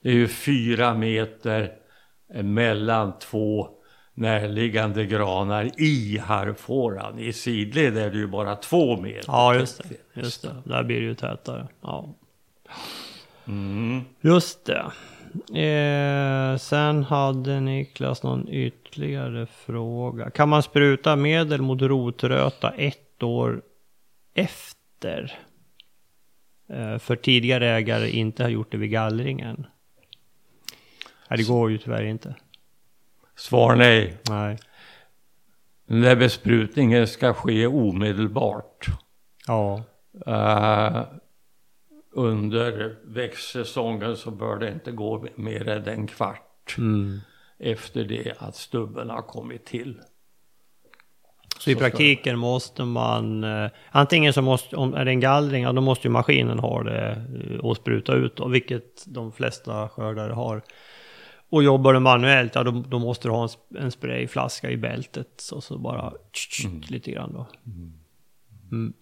Det är ju fyra meter mellan två närliggande granar i harvfåran. I sidled är det ju bara två meter. Ja, just det. Just det. Där blir det ju tätare. Ja. Mm. Just det. Eh, sen hade Niklas någon ytterligare fråga. Kan man spruta medel mot rotröta ett år efter? Eh, för tidigare ägare inte har gjort det vid gallringen. Nej, det går ju tyvärr inte. Svar nej. Nej. Den där besprutningen ska ske omedelbart. Ja. Eh, under växtsäsongen så bör det inte gå mer än en kvart Mm. efter det att stubben har kommit till. Så i Så ska praktiken måste man, eh, antingen så måste, om är det en gallring, ja, då måste ju maskinen ha det eh, och spruta ut då, vilket de flesta skördare har. Och jobbar du manuellt, ja då, då måste du ha en, en sprayflaska i bältet, så, så bara tsch, tsch, lite grann då. Mm.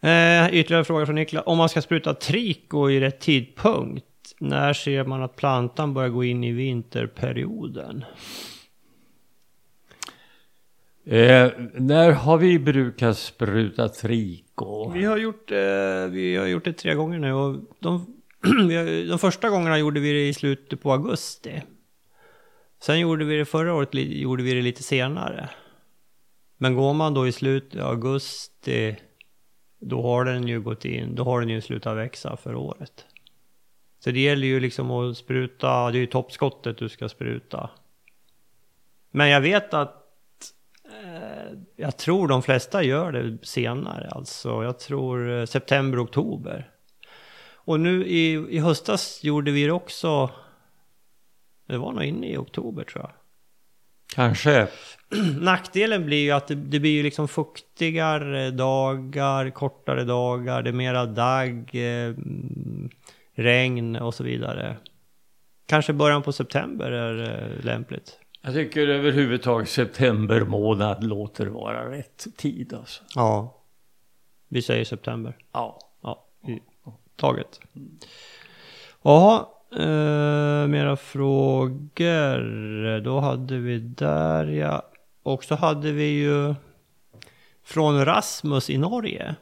Eh, ytterligare fråga från Niklas. Om man ska spruta triko i rätt tidpunkt, när ser man att plantan börjar gå in i vinterperioden? Eh, när har vi brukat spruta triko? Vi har gjort, eh, vi har gjort det tre gånger nu och de, de första gångerna gjorde vi det i slutet på augusti. Sen gjorde vi det förra året gjorde vi det lite senare. Men går man då i slutet av augusti då har den ju gått in, då har den ju slutat växa för året. Så det gäller ju liksom att spruta, det är ju toppskottet du ska spruta. Men jag vet att eh, jag tror de flesta gör det senare, alltså jag tror eh, september, oktober. Och nu i, i höstas gjorde vi det också. Det var nog inne i oktober tror jag. Kanske. Nackdelen blir ju att det, det blir ju liksom fuktigare dagar, kortare dagar, det är mera dagg, eh, regn och så vidare. Kanske början på september är eh, lämpligt. Jag tycker överhuvudtaget september månad låter vara rätt tid alltså. Ja. Vi säger september. Ja. Ja, taget. Jaha, eh, mera frågor. Då hade vi där ja. Och så hade vi ju från Rasmus i Norge.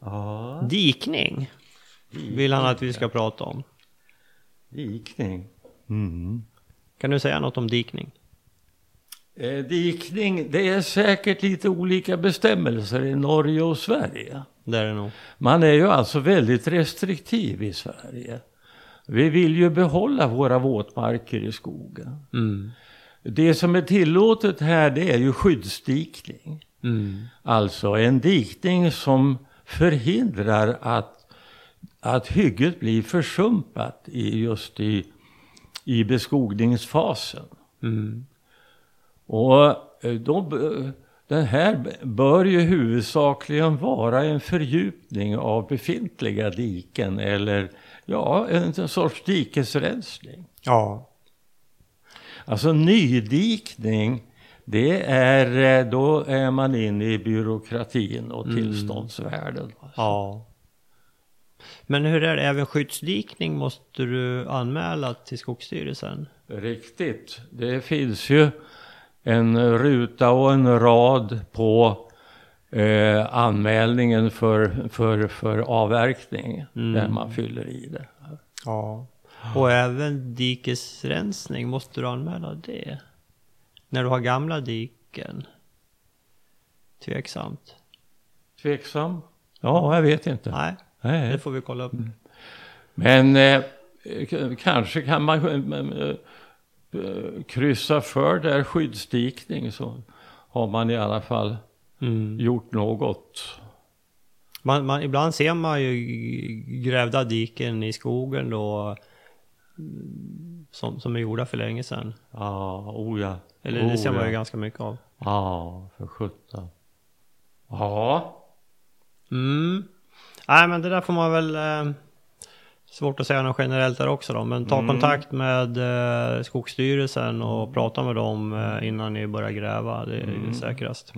Ja. Dikning vill han att vi ska prata om. Dikning. Mm. Kan du säga något om dikning? Eh, dikning, det är säkert lite olika bestämmelser i Norge och Sverige. Det är det nog. Man är ju alltså väldigt restriktiv i Sverige. Vi vill ju behålla våra våtmarker i skogen. Mm. Det som är tillåtet här det är ju skyddsdikning. Mm. Alltså en dikning som förhindrar att, att hygget blir försumpat i, just i, i beskogningsfasen. Mm. Och eh, då, den här bör ju huvudsakligen vara en fördjupning av befintliga diken eller ja, en sorts dikesrensning. Ja. Alltså nydikning, det är, eh, då är man inne i byråkratin och tillståndsvärlden. Ja. Men hur är det, även skyddsdikning måste du anmäla till Skogsstyrelsen? Riktigt. Det finns ju en ruta och en rad på eh, anmälningen för, för, för avverkning där man fyller i det. Ja. Och även dikesrensning, måste du anmäla det? När du har gamla diken? Tveksamt. Tveksam? Ja, jag vet inte. Nej, Nej. det får vi kolla upp. Men eh, kanske kan man eh, eh, kryssa för där skyddsdikning så har man i alla fall Mm. gjort något. Man, man, ibland ser man ju grävda diken i skogen då mm, som, som är gjorda för länge sedan. Ja, oh ja. Eller oh det ser man ju ja. ganska mycket av. Ja, för sjutton. Ja, Mm. Nej men det där får man väl... Eh, svårt att säga något generellt där också då. Men ta Mm. kontakt med eh, Skogsstyrelsen och prata med dem eh, innan ni börjar gräva. Det är Mm. säkrast.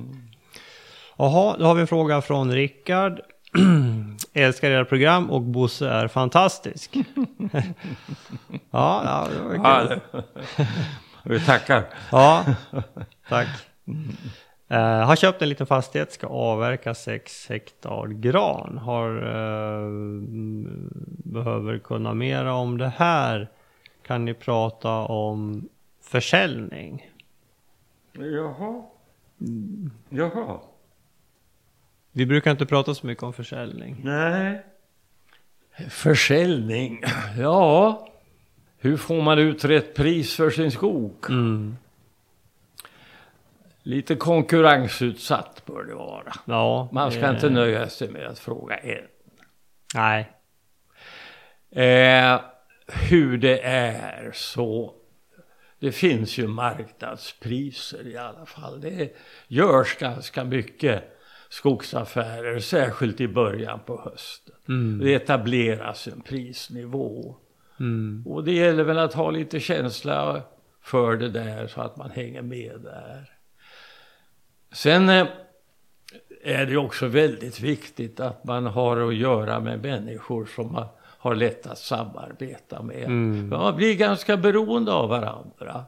Jaha, då har vi en fråga från Rickard. Älskar era program och Bosse är fantastisk. ja, ja, det var kul. vi tackar. Ja, tack. Eh, har köpt en liten fastighet, ska avverka 6 hektar gran. Har, mm, behöver kunna mera om det här. Kan ni prata om försäljning? Jaha. Jaha. Vi brukar inte prata så mycket om försäljning. Nej. Försäljning. Ja. Hur får man ut rätt pris för sin skog? Mm. Lite konkurrensutsatt bör det vara. Ja, Man ska det- inte nöja sig med att fråga en. Nej. Eh, hur det är så. Det finns ju marknadspriser i alla fall. Det görs ganska mycket skogsaffärer, särskilt i början på hösten. Mm. Det etableras en prisnivå. Mm. Och det gäller väl att ha lite känsla för det där så att man hänger med där. Sen eh, är det också väldigt viktigt att man har att göra med människor som man har lätt att samarbeta med. Mm. Man blir ganska beroende av varandra.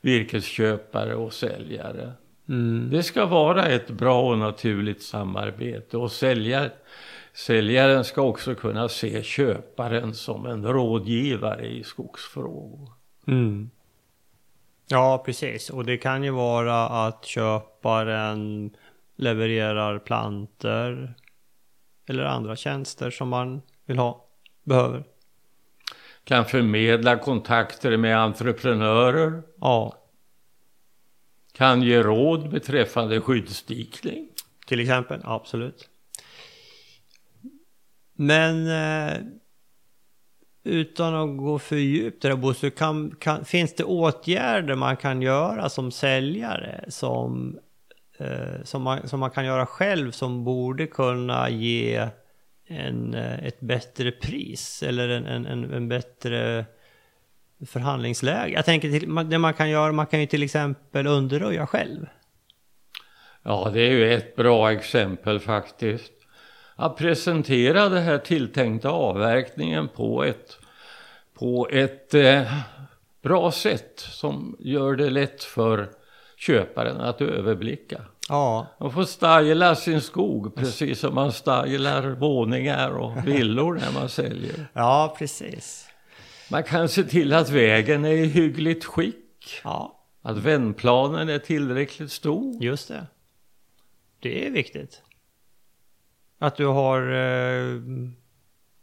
Virkesköpare och säljare. Mm. Det ska vara ett bra och naturligt samarbete och säljar, säljaren ska också kunna se köparen som en rådgivare i skogsfrågor. Mm. Ja, precis. Och det kan ju vara att köparen levererar planter eller andra tjänster som man vill ha, behöver. Kan förmedla kontakter med entreprenörer. Ja, kan ge råd beträffande skyddsdikning. till exempel. Absolut. Men eh, utan att gå för djupt i det Bosse, kan, kan, finns det åtgärder man kan göra som säljare som, eh, som, man, som man kan göra själv som borde kunna ge en, eh, ett bättre pris eller en, en, en, en bättre förhandlingsläge? Jag tänker till, det man kan göra, man kan ju till exempel underröja själv. Ja, det är ju ett bra exempel faktiskt. Att presentera den här tilltänkta avverkningen på ett, på ett eh, bra sätt som gör det lätt för köparen att överblicka. Ja. Man får styla sin skog precis som man stylar våningar och villor när man säljer. Ja, precis. Man kan se till att vägen är i hyggligt skick. Ja. Att vändplanen är tillräckligt stor. Just det. Det är viktigt. Att du har eh,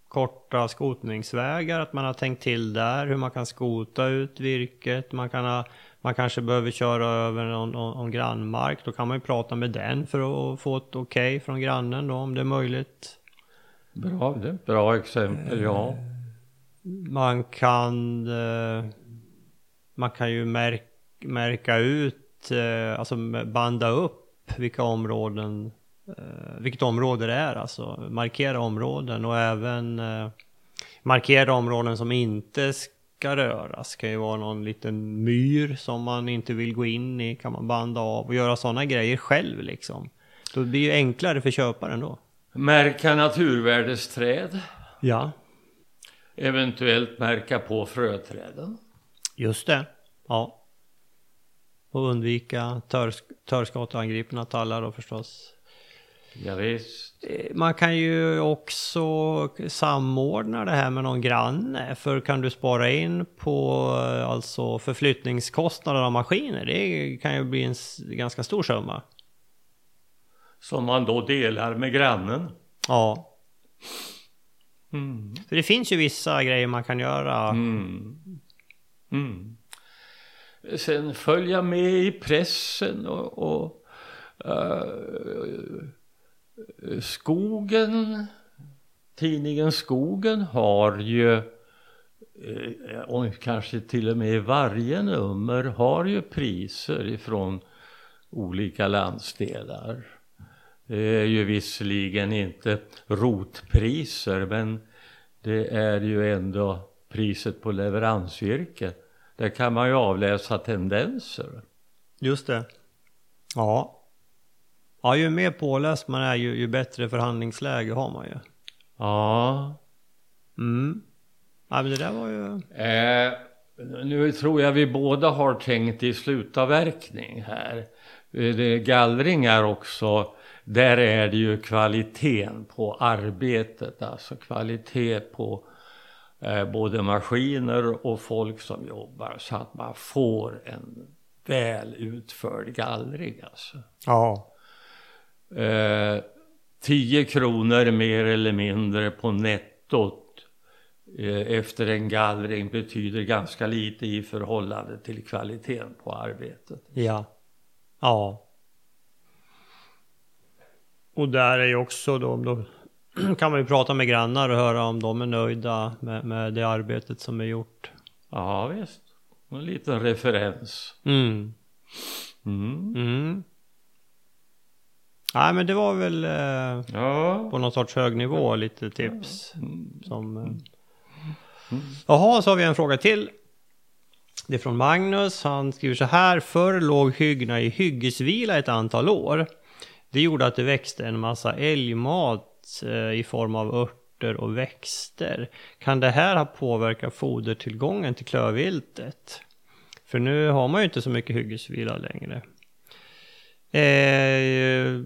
korta skotningsvägar, att man har tänkt till där hur man kan skota ut virket. Man, kan ha, man kanske behöver köra över någon, någon, någon grannmark. Då kan man ju prata med den för att få ett okej okay från grannen då, om det är möjligt. Bra, det är ett bra exempel, ja. Man kan, eh, man kan ju märk, märka ut, eh, alltså banda upp vilka områden, eh, vilket område det är alltså. Markera områden och även markera områden som inte ska röras. Det kan ju vara någon liten myr som man inte vill gå in i, kan man banda av och göra sådana grejer själv liksom. Då blir det ju enklare för köparen då. Märka naturvärdesträd. Ja. Eventuellt märka på fröträden. Just det. Ja. Och undvika törs törskateangripna tallar då förstås. Ja, visst. Eh, man kan ju också samordna det här med någon granne. För kan du spara in på alltså förflyttningskostnader av maskiner. Det kan ju bli en ganska stor summa. Som man då delar med grannen. Ja. Mm. För det finns ju vissa grejer man kan göra. Mm. Mm. Sen följa med i pressen och, och uh, Skogen, tidningen Skogen har ju eh, och kanske till och med i varje nummer har ju priser ifrån olika landsdelar. Det är ju visserligen inte rotpriser men det är ju ändå priset på leveransvirke. Där kan man ju avläsa tendenser. Just det. Ja. Ja, ju mer påläst man är ju, ju bättre förhandlingsläge har man ju. Ja. Mm. Ja, men det där var ju... Eh, nu tror jag vi båda har tänkt i slutavverkning här. Eh, det gallring är också där är det ju kvaliteten på arbetet, alltså kvalitet på eh, både maskiner och folk som jobbar så att man får en väl utförd gallring alltså. Ja. Eh, 10 kronor mer eller mindre på nettot eh, efter en gallring betyder ganska lite i förhållande till kvaliteten på arbetet. Ja. Ja. Och där är ju också då, då kan man ju prata med grannar och höra om de är nöjda med, med det arbetet som är gjort. Ja visst, en liten referens. Mm. Mm. Mm. Nej men det var väl eh, Ja. på någon sorts hög nivå lite tips. Mm. Som, eh. Jaha, så har vi en fråga till. Det är från Magnus. Han skriver så här. Förr låg hyggna i hyggesvila ett antal år. Det gjorde att det växte en massa älgmat eh, i form av örter och växter. Kan det här ha påverkat fodertillgången till klövviltet? För nu har man ju inte så mycket hyggesvila längre. Eh,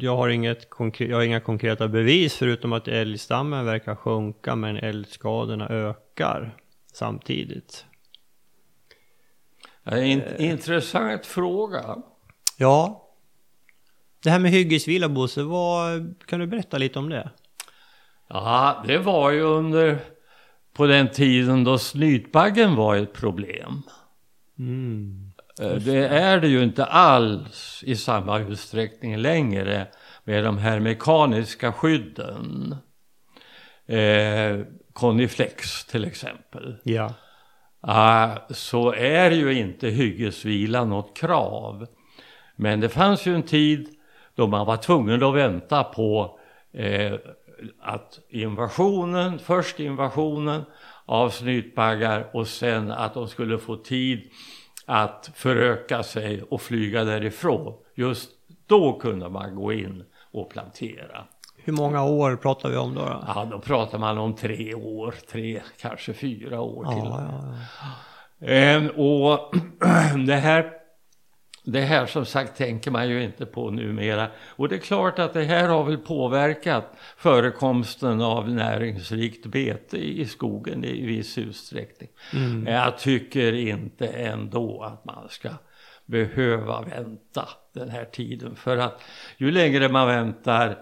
jag, har inget jag har inga konkreta bevis förutom att älgstammen verkar sjunka men älgskadorna ökar samtidigt. In, intressant fråga. Ja. Det här med hyggesvila Bosse, vad, kan du berätta lite om det? Ja, det var ju under på den tiden då snytbaggen var ett problem. Mm. Eh, Det är det ju inte alls i samma utsträckning längre med de här mekaniska skydden. Eh, Coniflex till exempel. Ja. Uh, så är ju inte hyggesvila något krav. Men det fanns ju en tid då man var tvungen att vänta på eh, att invasionen, först invasionen av snytbaggar och sen att de skulle få tid att föröka sig och flyga därifrån. Just då kunde man gå in och plantera. Hur många år pratar vi om då? då? Ja, då pratar man om tre år, tre, kanske fyra år till. Ja, ja, ja. Ehm, och det här, det här som sagt tänker man ju inte på numera. Och det är klart att det här har väl påverkat förekomsten av näringsrikt bete i skogen i viss utsträckning. Mm. Jag tycker inte ändå att man ska behöva vänta den här tiden. För att ju längre man väntar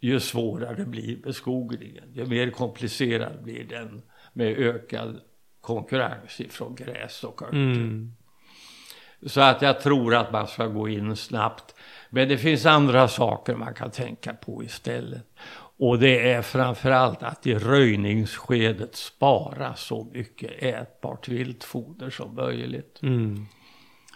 ju svårare blir beskogningen. Ju mer komplicerad blir den med ökad konkurrens ifrån gräs och örter. Mm. Så att jag tror att man ska gå in snabbt. Men det finns andra saker man kan tänka på istället. Och det är framförallt att i röjningsskedet spara så mycket ätbart viltfoder som möjligt. Mm.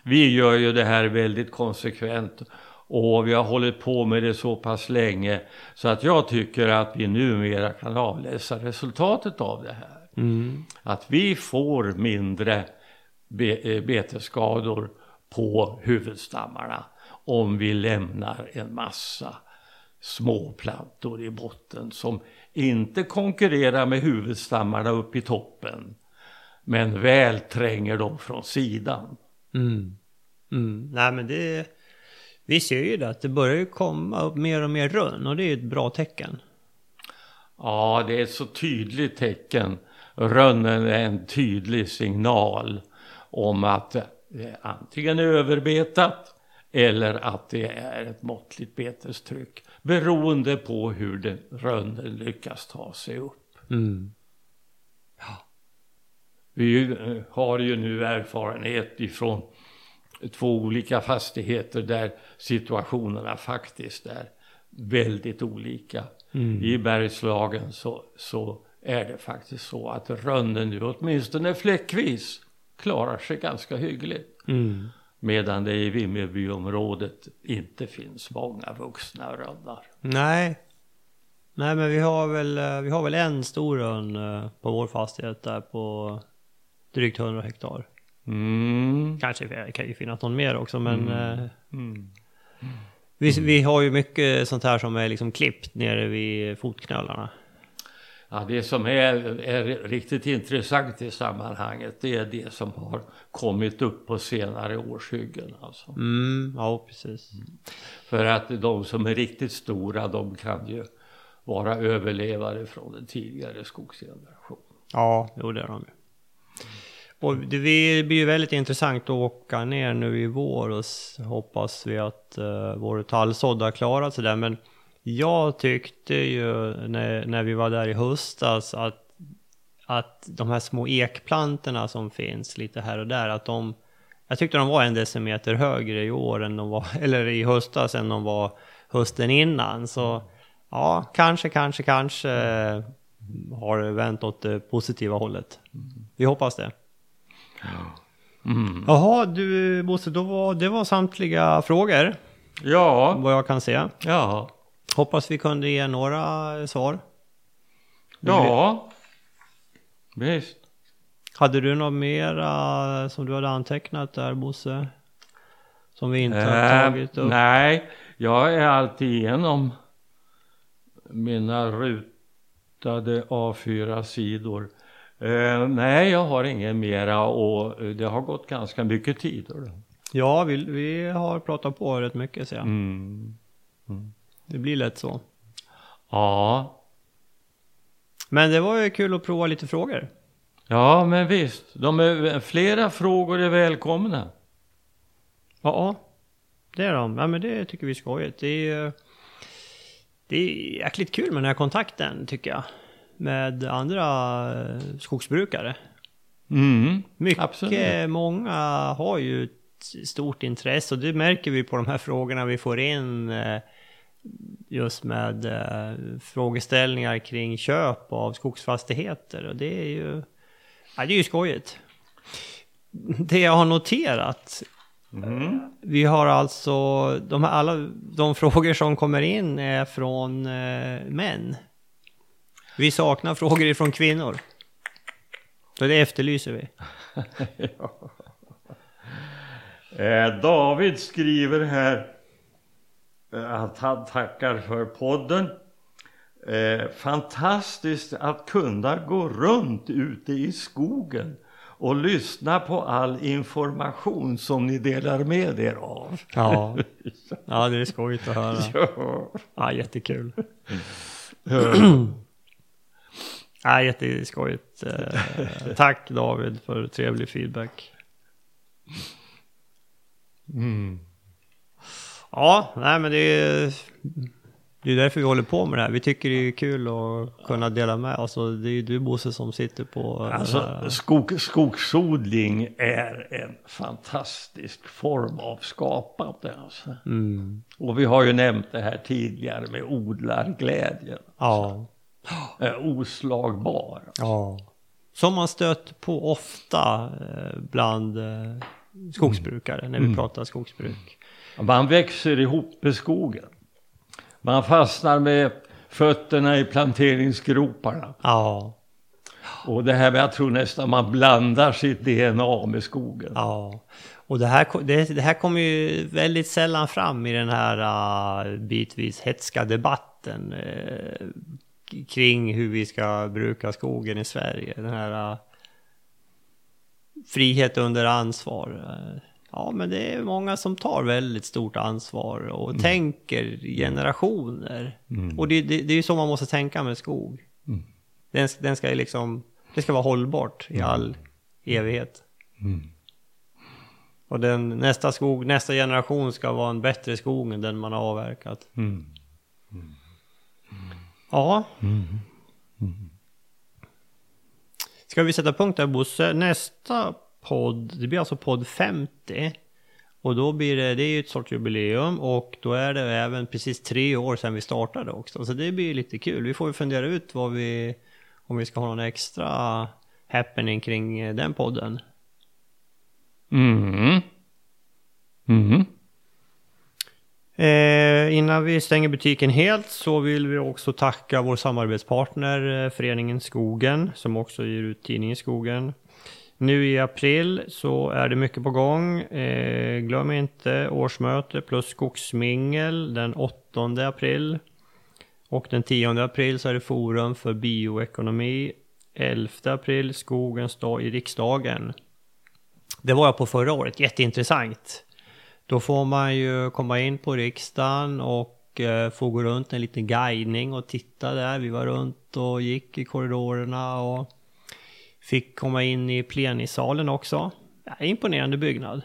Vi gör ju det här väldigt konsekvent och vi har hållit på med det så pass länge så att jag tycker att vi numera kan avläsa resultatet av det här. Mm. Att vi får mindre betesskador på huvudstammarna om vi lämnar en massa småplantor i botten som inte konkurrerar med huvudstammarna upp i toppen men väl tränger dem från sidan. Mm. Mm. Nej men det... Vi ser ju det att det börjar ju komma upp mer och mer rönn och det är ju ett bra tecken. Ja, det är ett så tydligt tecken. Rönnen är en tydlig signal om att det antingen är överbetat eller att det är ett måttligt betestryck. Beroende på hur den rönnen lyckas ta sig upp. Mm. Vi eh, har ju nu erfarenhet ifrån två olika fastigheter där situationerna faktiskt är väldigt olika. Mm. I Bergslagen så, så är det faktiskt så att rönnen nu åtminstone fläckvis klarar sig ganska hyggligt. Mm. Medan det i Vimmerbyområdet inte finns många vuxna rönnar. Nej. Nej men vi har väl, eh, vi har väl en stor rönn eh, på vår fastighet där på drygt 100 hektar. Mm. Kanske det kan ju finnas någon mer också men eh, Mm. vi, vi har ju mycket sånt här som är liksom klippt nere vid fotknölarna. Ja, det som är, är riktigt intressant i sammanhanget det är det som har kommit upp på senare årshyggen. Alltså. Mm, ja precis. För att de som är riktigt stora de kan ju vara överlevare från den tidigare skogsgenerationen. Ja, jo det är de ju. Och det blir ju väldigt intressant att åka ner nu i vår och hoppas vi att uh, vår tallsådd har klarat sig där. Men jag tyckte ju när, när vi var där i höstas att, att de här små ekplantorna som finns lite här och där, att de jag tyckte de var en decimeter högre i år än de var, eller i höstas än de var hösten innan. Så ja, kanske, kanske, kanske har det vänt åt det positiva hållet. Vi hoppas det. Mm. Jaha, du Bosse, då var, det var samtliga frågor Ja, vad jag kan se. ja, Hoppas vi kunde ge några svar. ja. Visst. Hade du något mera som du hade antecknat där Bosse? Som vi inte har Eh, tagit upp? nej, jag är alltid igenom mina rutade A4-sidor. Eh, nej, jag har ingen mera och det har gått ganska mycket tid. Ja, vi, vi har pratat på rätt mycket ser jag. Mm. Det blir lätt så. Ja, Men det var ju kul att prova lite frågor. ja, men visst. De är, flera frågor är välkomna. Ja, det är de. Ja, men det tycker vi är skojigt. Det är, det är jäkligt kul med den här kontakten tycker jag. Med andra eh, skogsbrukare. Mm, Mycket, absolut. många har ju ett stort intresse och det märker vi på de här frågorna vi får in. Just med eh, frågeställningar kring köp av skogsfastigheter. Och det är ju, ja, det är ju skojigt. Det jag har noterat, vi har alltså, de här, alla de frågor som kommer in är från eh, män. Vi saknar frågor ifrån kvinnor. Så det efterlyser vi. Eh, David skriver här att han tackar för podden. Eh, fantastiskt att kunna gå runt ute i skogen och lyssna på all information som ni delar med er av. Ja, ja det är skojigt att höra. Ja. Ja, jättekul. Ja, jätteskojigt. Eh, tack David för trevlig feedback. Ja, nej men det är, det är därför vi håller på med det här. Vi tycker det är kul att kunna dela med oss. Och det är ju du Bosse som sitter på... Alltså, skog, skogsodling är en fantastisk form av skapande. Alltså. Mm, Och vi har ju nämnt det här tidigare med odlarglädjen. ja, Eh, oslagbar. ja. Som man stött på ofta eh, bland eh, skogsbrukare när vi pratar skogsbruk. Man växer ihop med skogen. Man fastnar med fötterna i planteringsgroparna. Ja, Och det här med, jag tror nästan man blandar sitt DNA med skogen. Ja, och det här, det, det här kommer ju väldigt sällan fram i den här uh, bitvis hetska debatten eh, kring hur vi ska bruka skogen i Sverige. Den här uh, frihet under ansvar. Ja, men det är många som tar väldigt stort ansvar och tänker generationer. Och det, det, det är ju så man måste tänka med skog. Den, den ska liksom, det ska vara hållbart i all evighet. Och den, nästa skog, nästa generation ska vara en bättre skog än den man har avverkat. Mm. Ja. Ska vi sätta punkt där Bosse? Nästa podd, det blir alltså podd 50. Och då blir det, det är ju ett sorts jubileum och då är det även precis tre år sedan vi startade också. Så det blir lite kul. Vi får ju fundera ut vad vi, om vi ska ha någon extra happening kring eh, den podden. Mm. Mm. Eh, innan vi stänger butiken helt så vill vi också tacka vår samarbetspartner eh, Föreningen Skogen som också ger ut tidningen Skogen. Nu i april så är det mycket på gång. Eh, glöm inte årsmöte plus skogsmingel den 8 april. Och den 10 april så är det forum för bioekonomi. 11 april Skogens dag i riksdagen. Det var jag på förra året, jätteintressant. Då får man ju komma in på riksdagen och eh, få gå runt en liten guidning och titta där. Vi var runt och gick i korridorerna och fick komma in i plenisalen också. Ja, imponerande byggnad.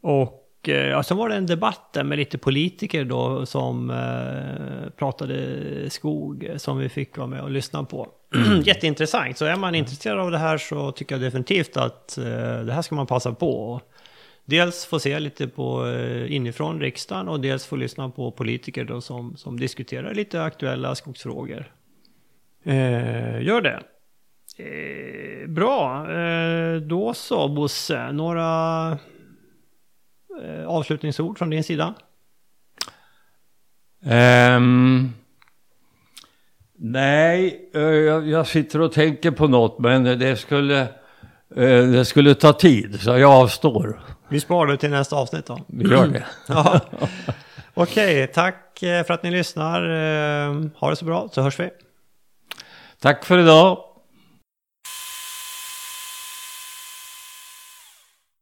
Och eh, ja, sen var det en debatt där med lite politiker då som eh, pratade skog som vi fick vara med och lyssna på. Jätteintressant, så är man intresserad av det här så tycker jag definitivt att eh, det här ska man passa på. Dels få se lite på eh, inifrån riksdagen och dels få lyssna på politiker då som, som diskuterar lite aktuella skogsfrågor. Eh, gör det. Eh, bra, eh, då så Bosse, några eh, avslutningsord från din sida? Ehm, nej, eh, jag, jag sitter och tänker på något men det skulle, eh, det skulle ta tid så jag avstår. Vi sparar det till nästa avsnitt då. Vi gör det. Ja. Okej, tack eh, för att ni lyssnar. Eh, Ha det så bra så hörs vi. Tack för idag.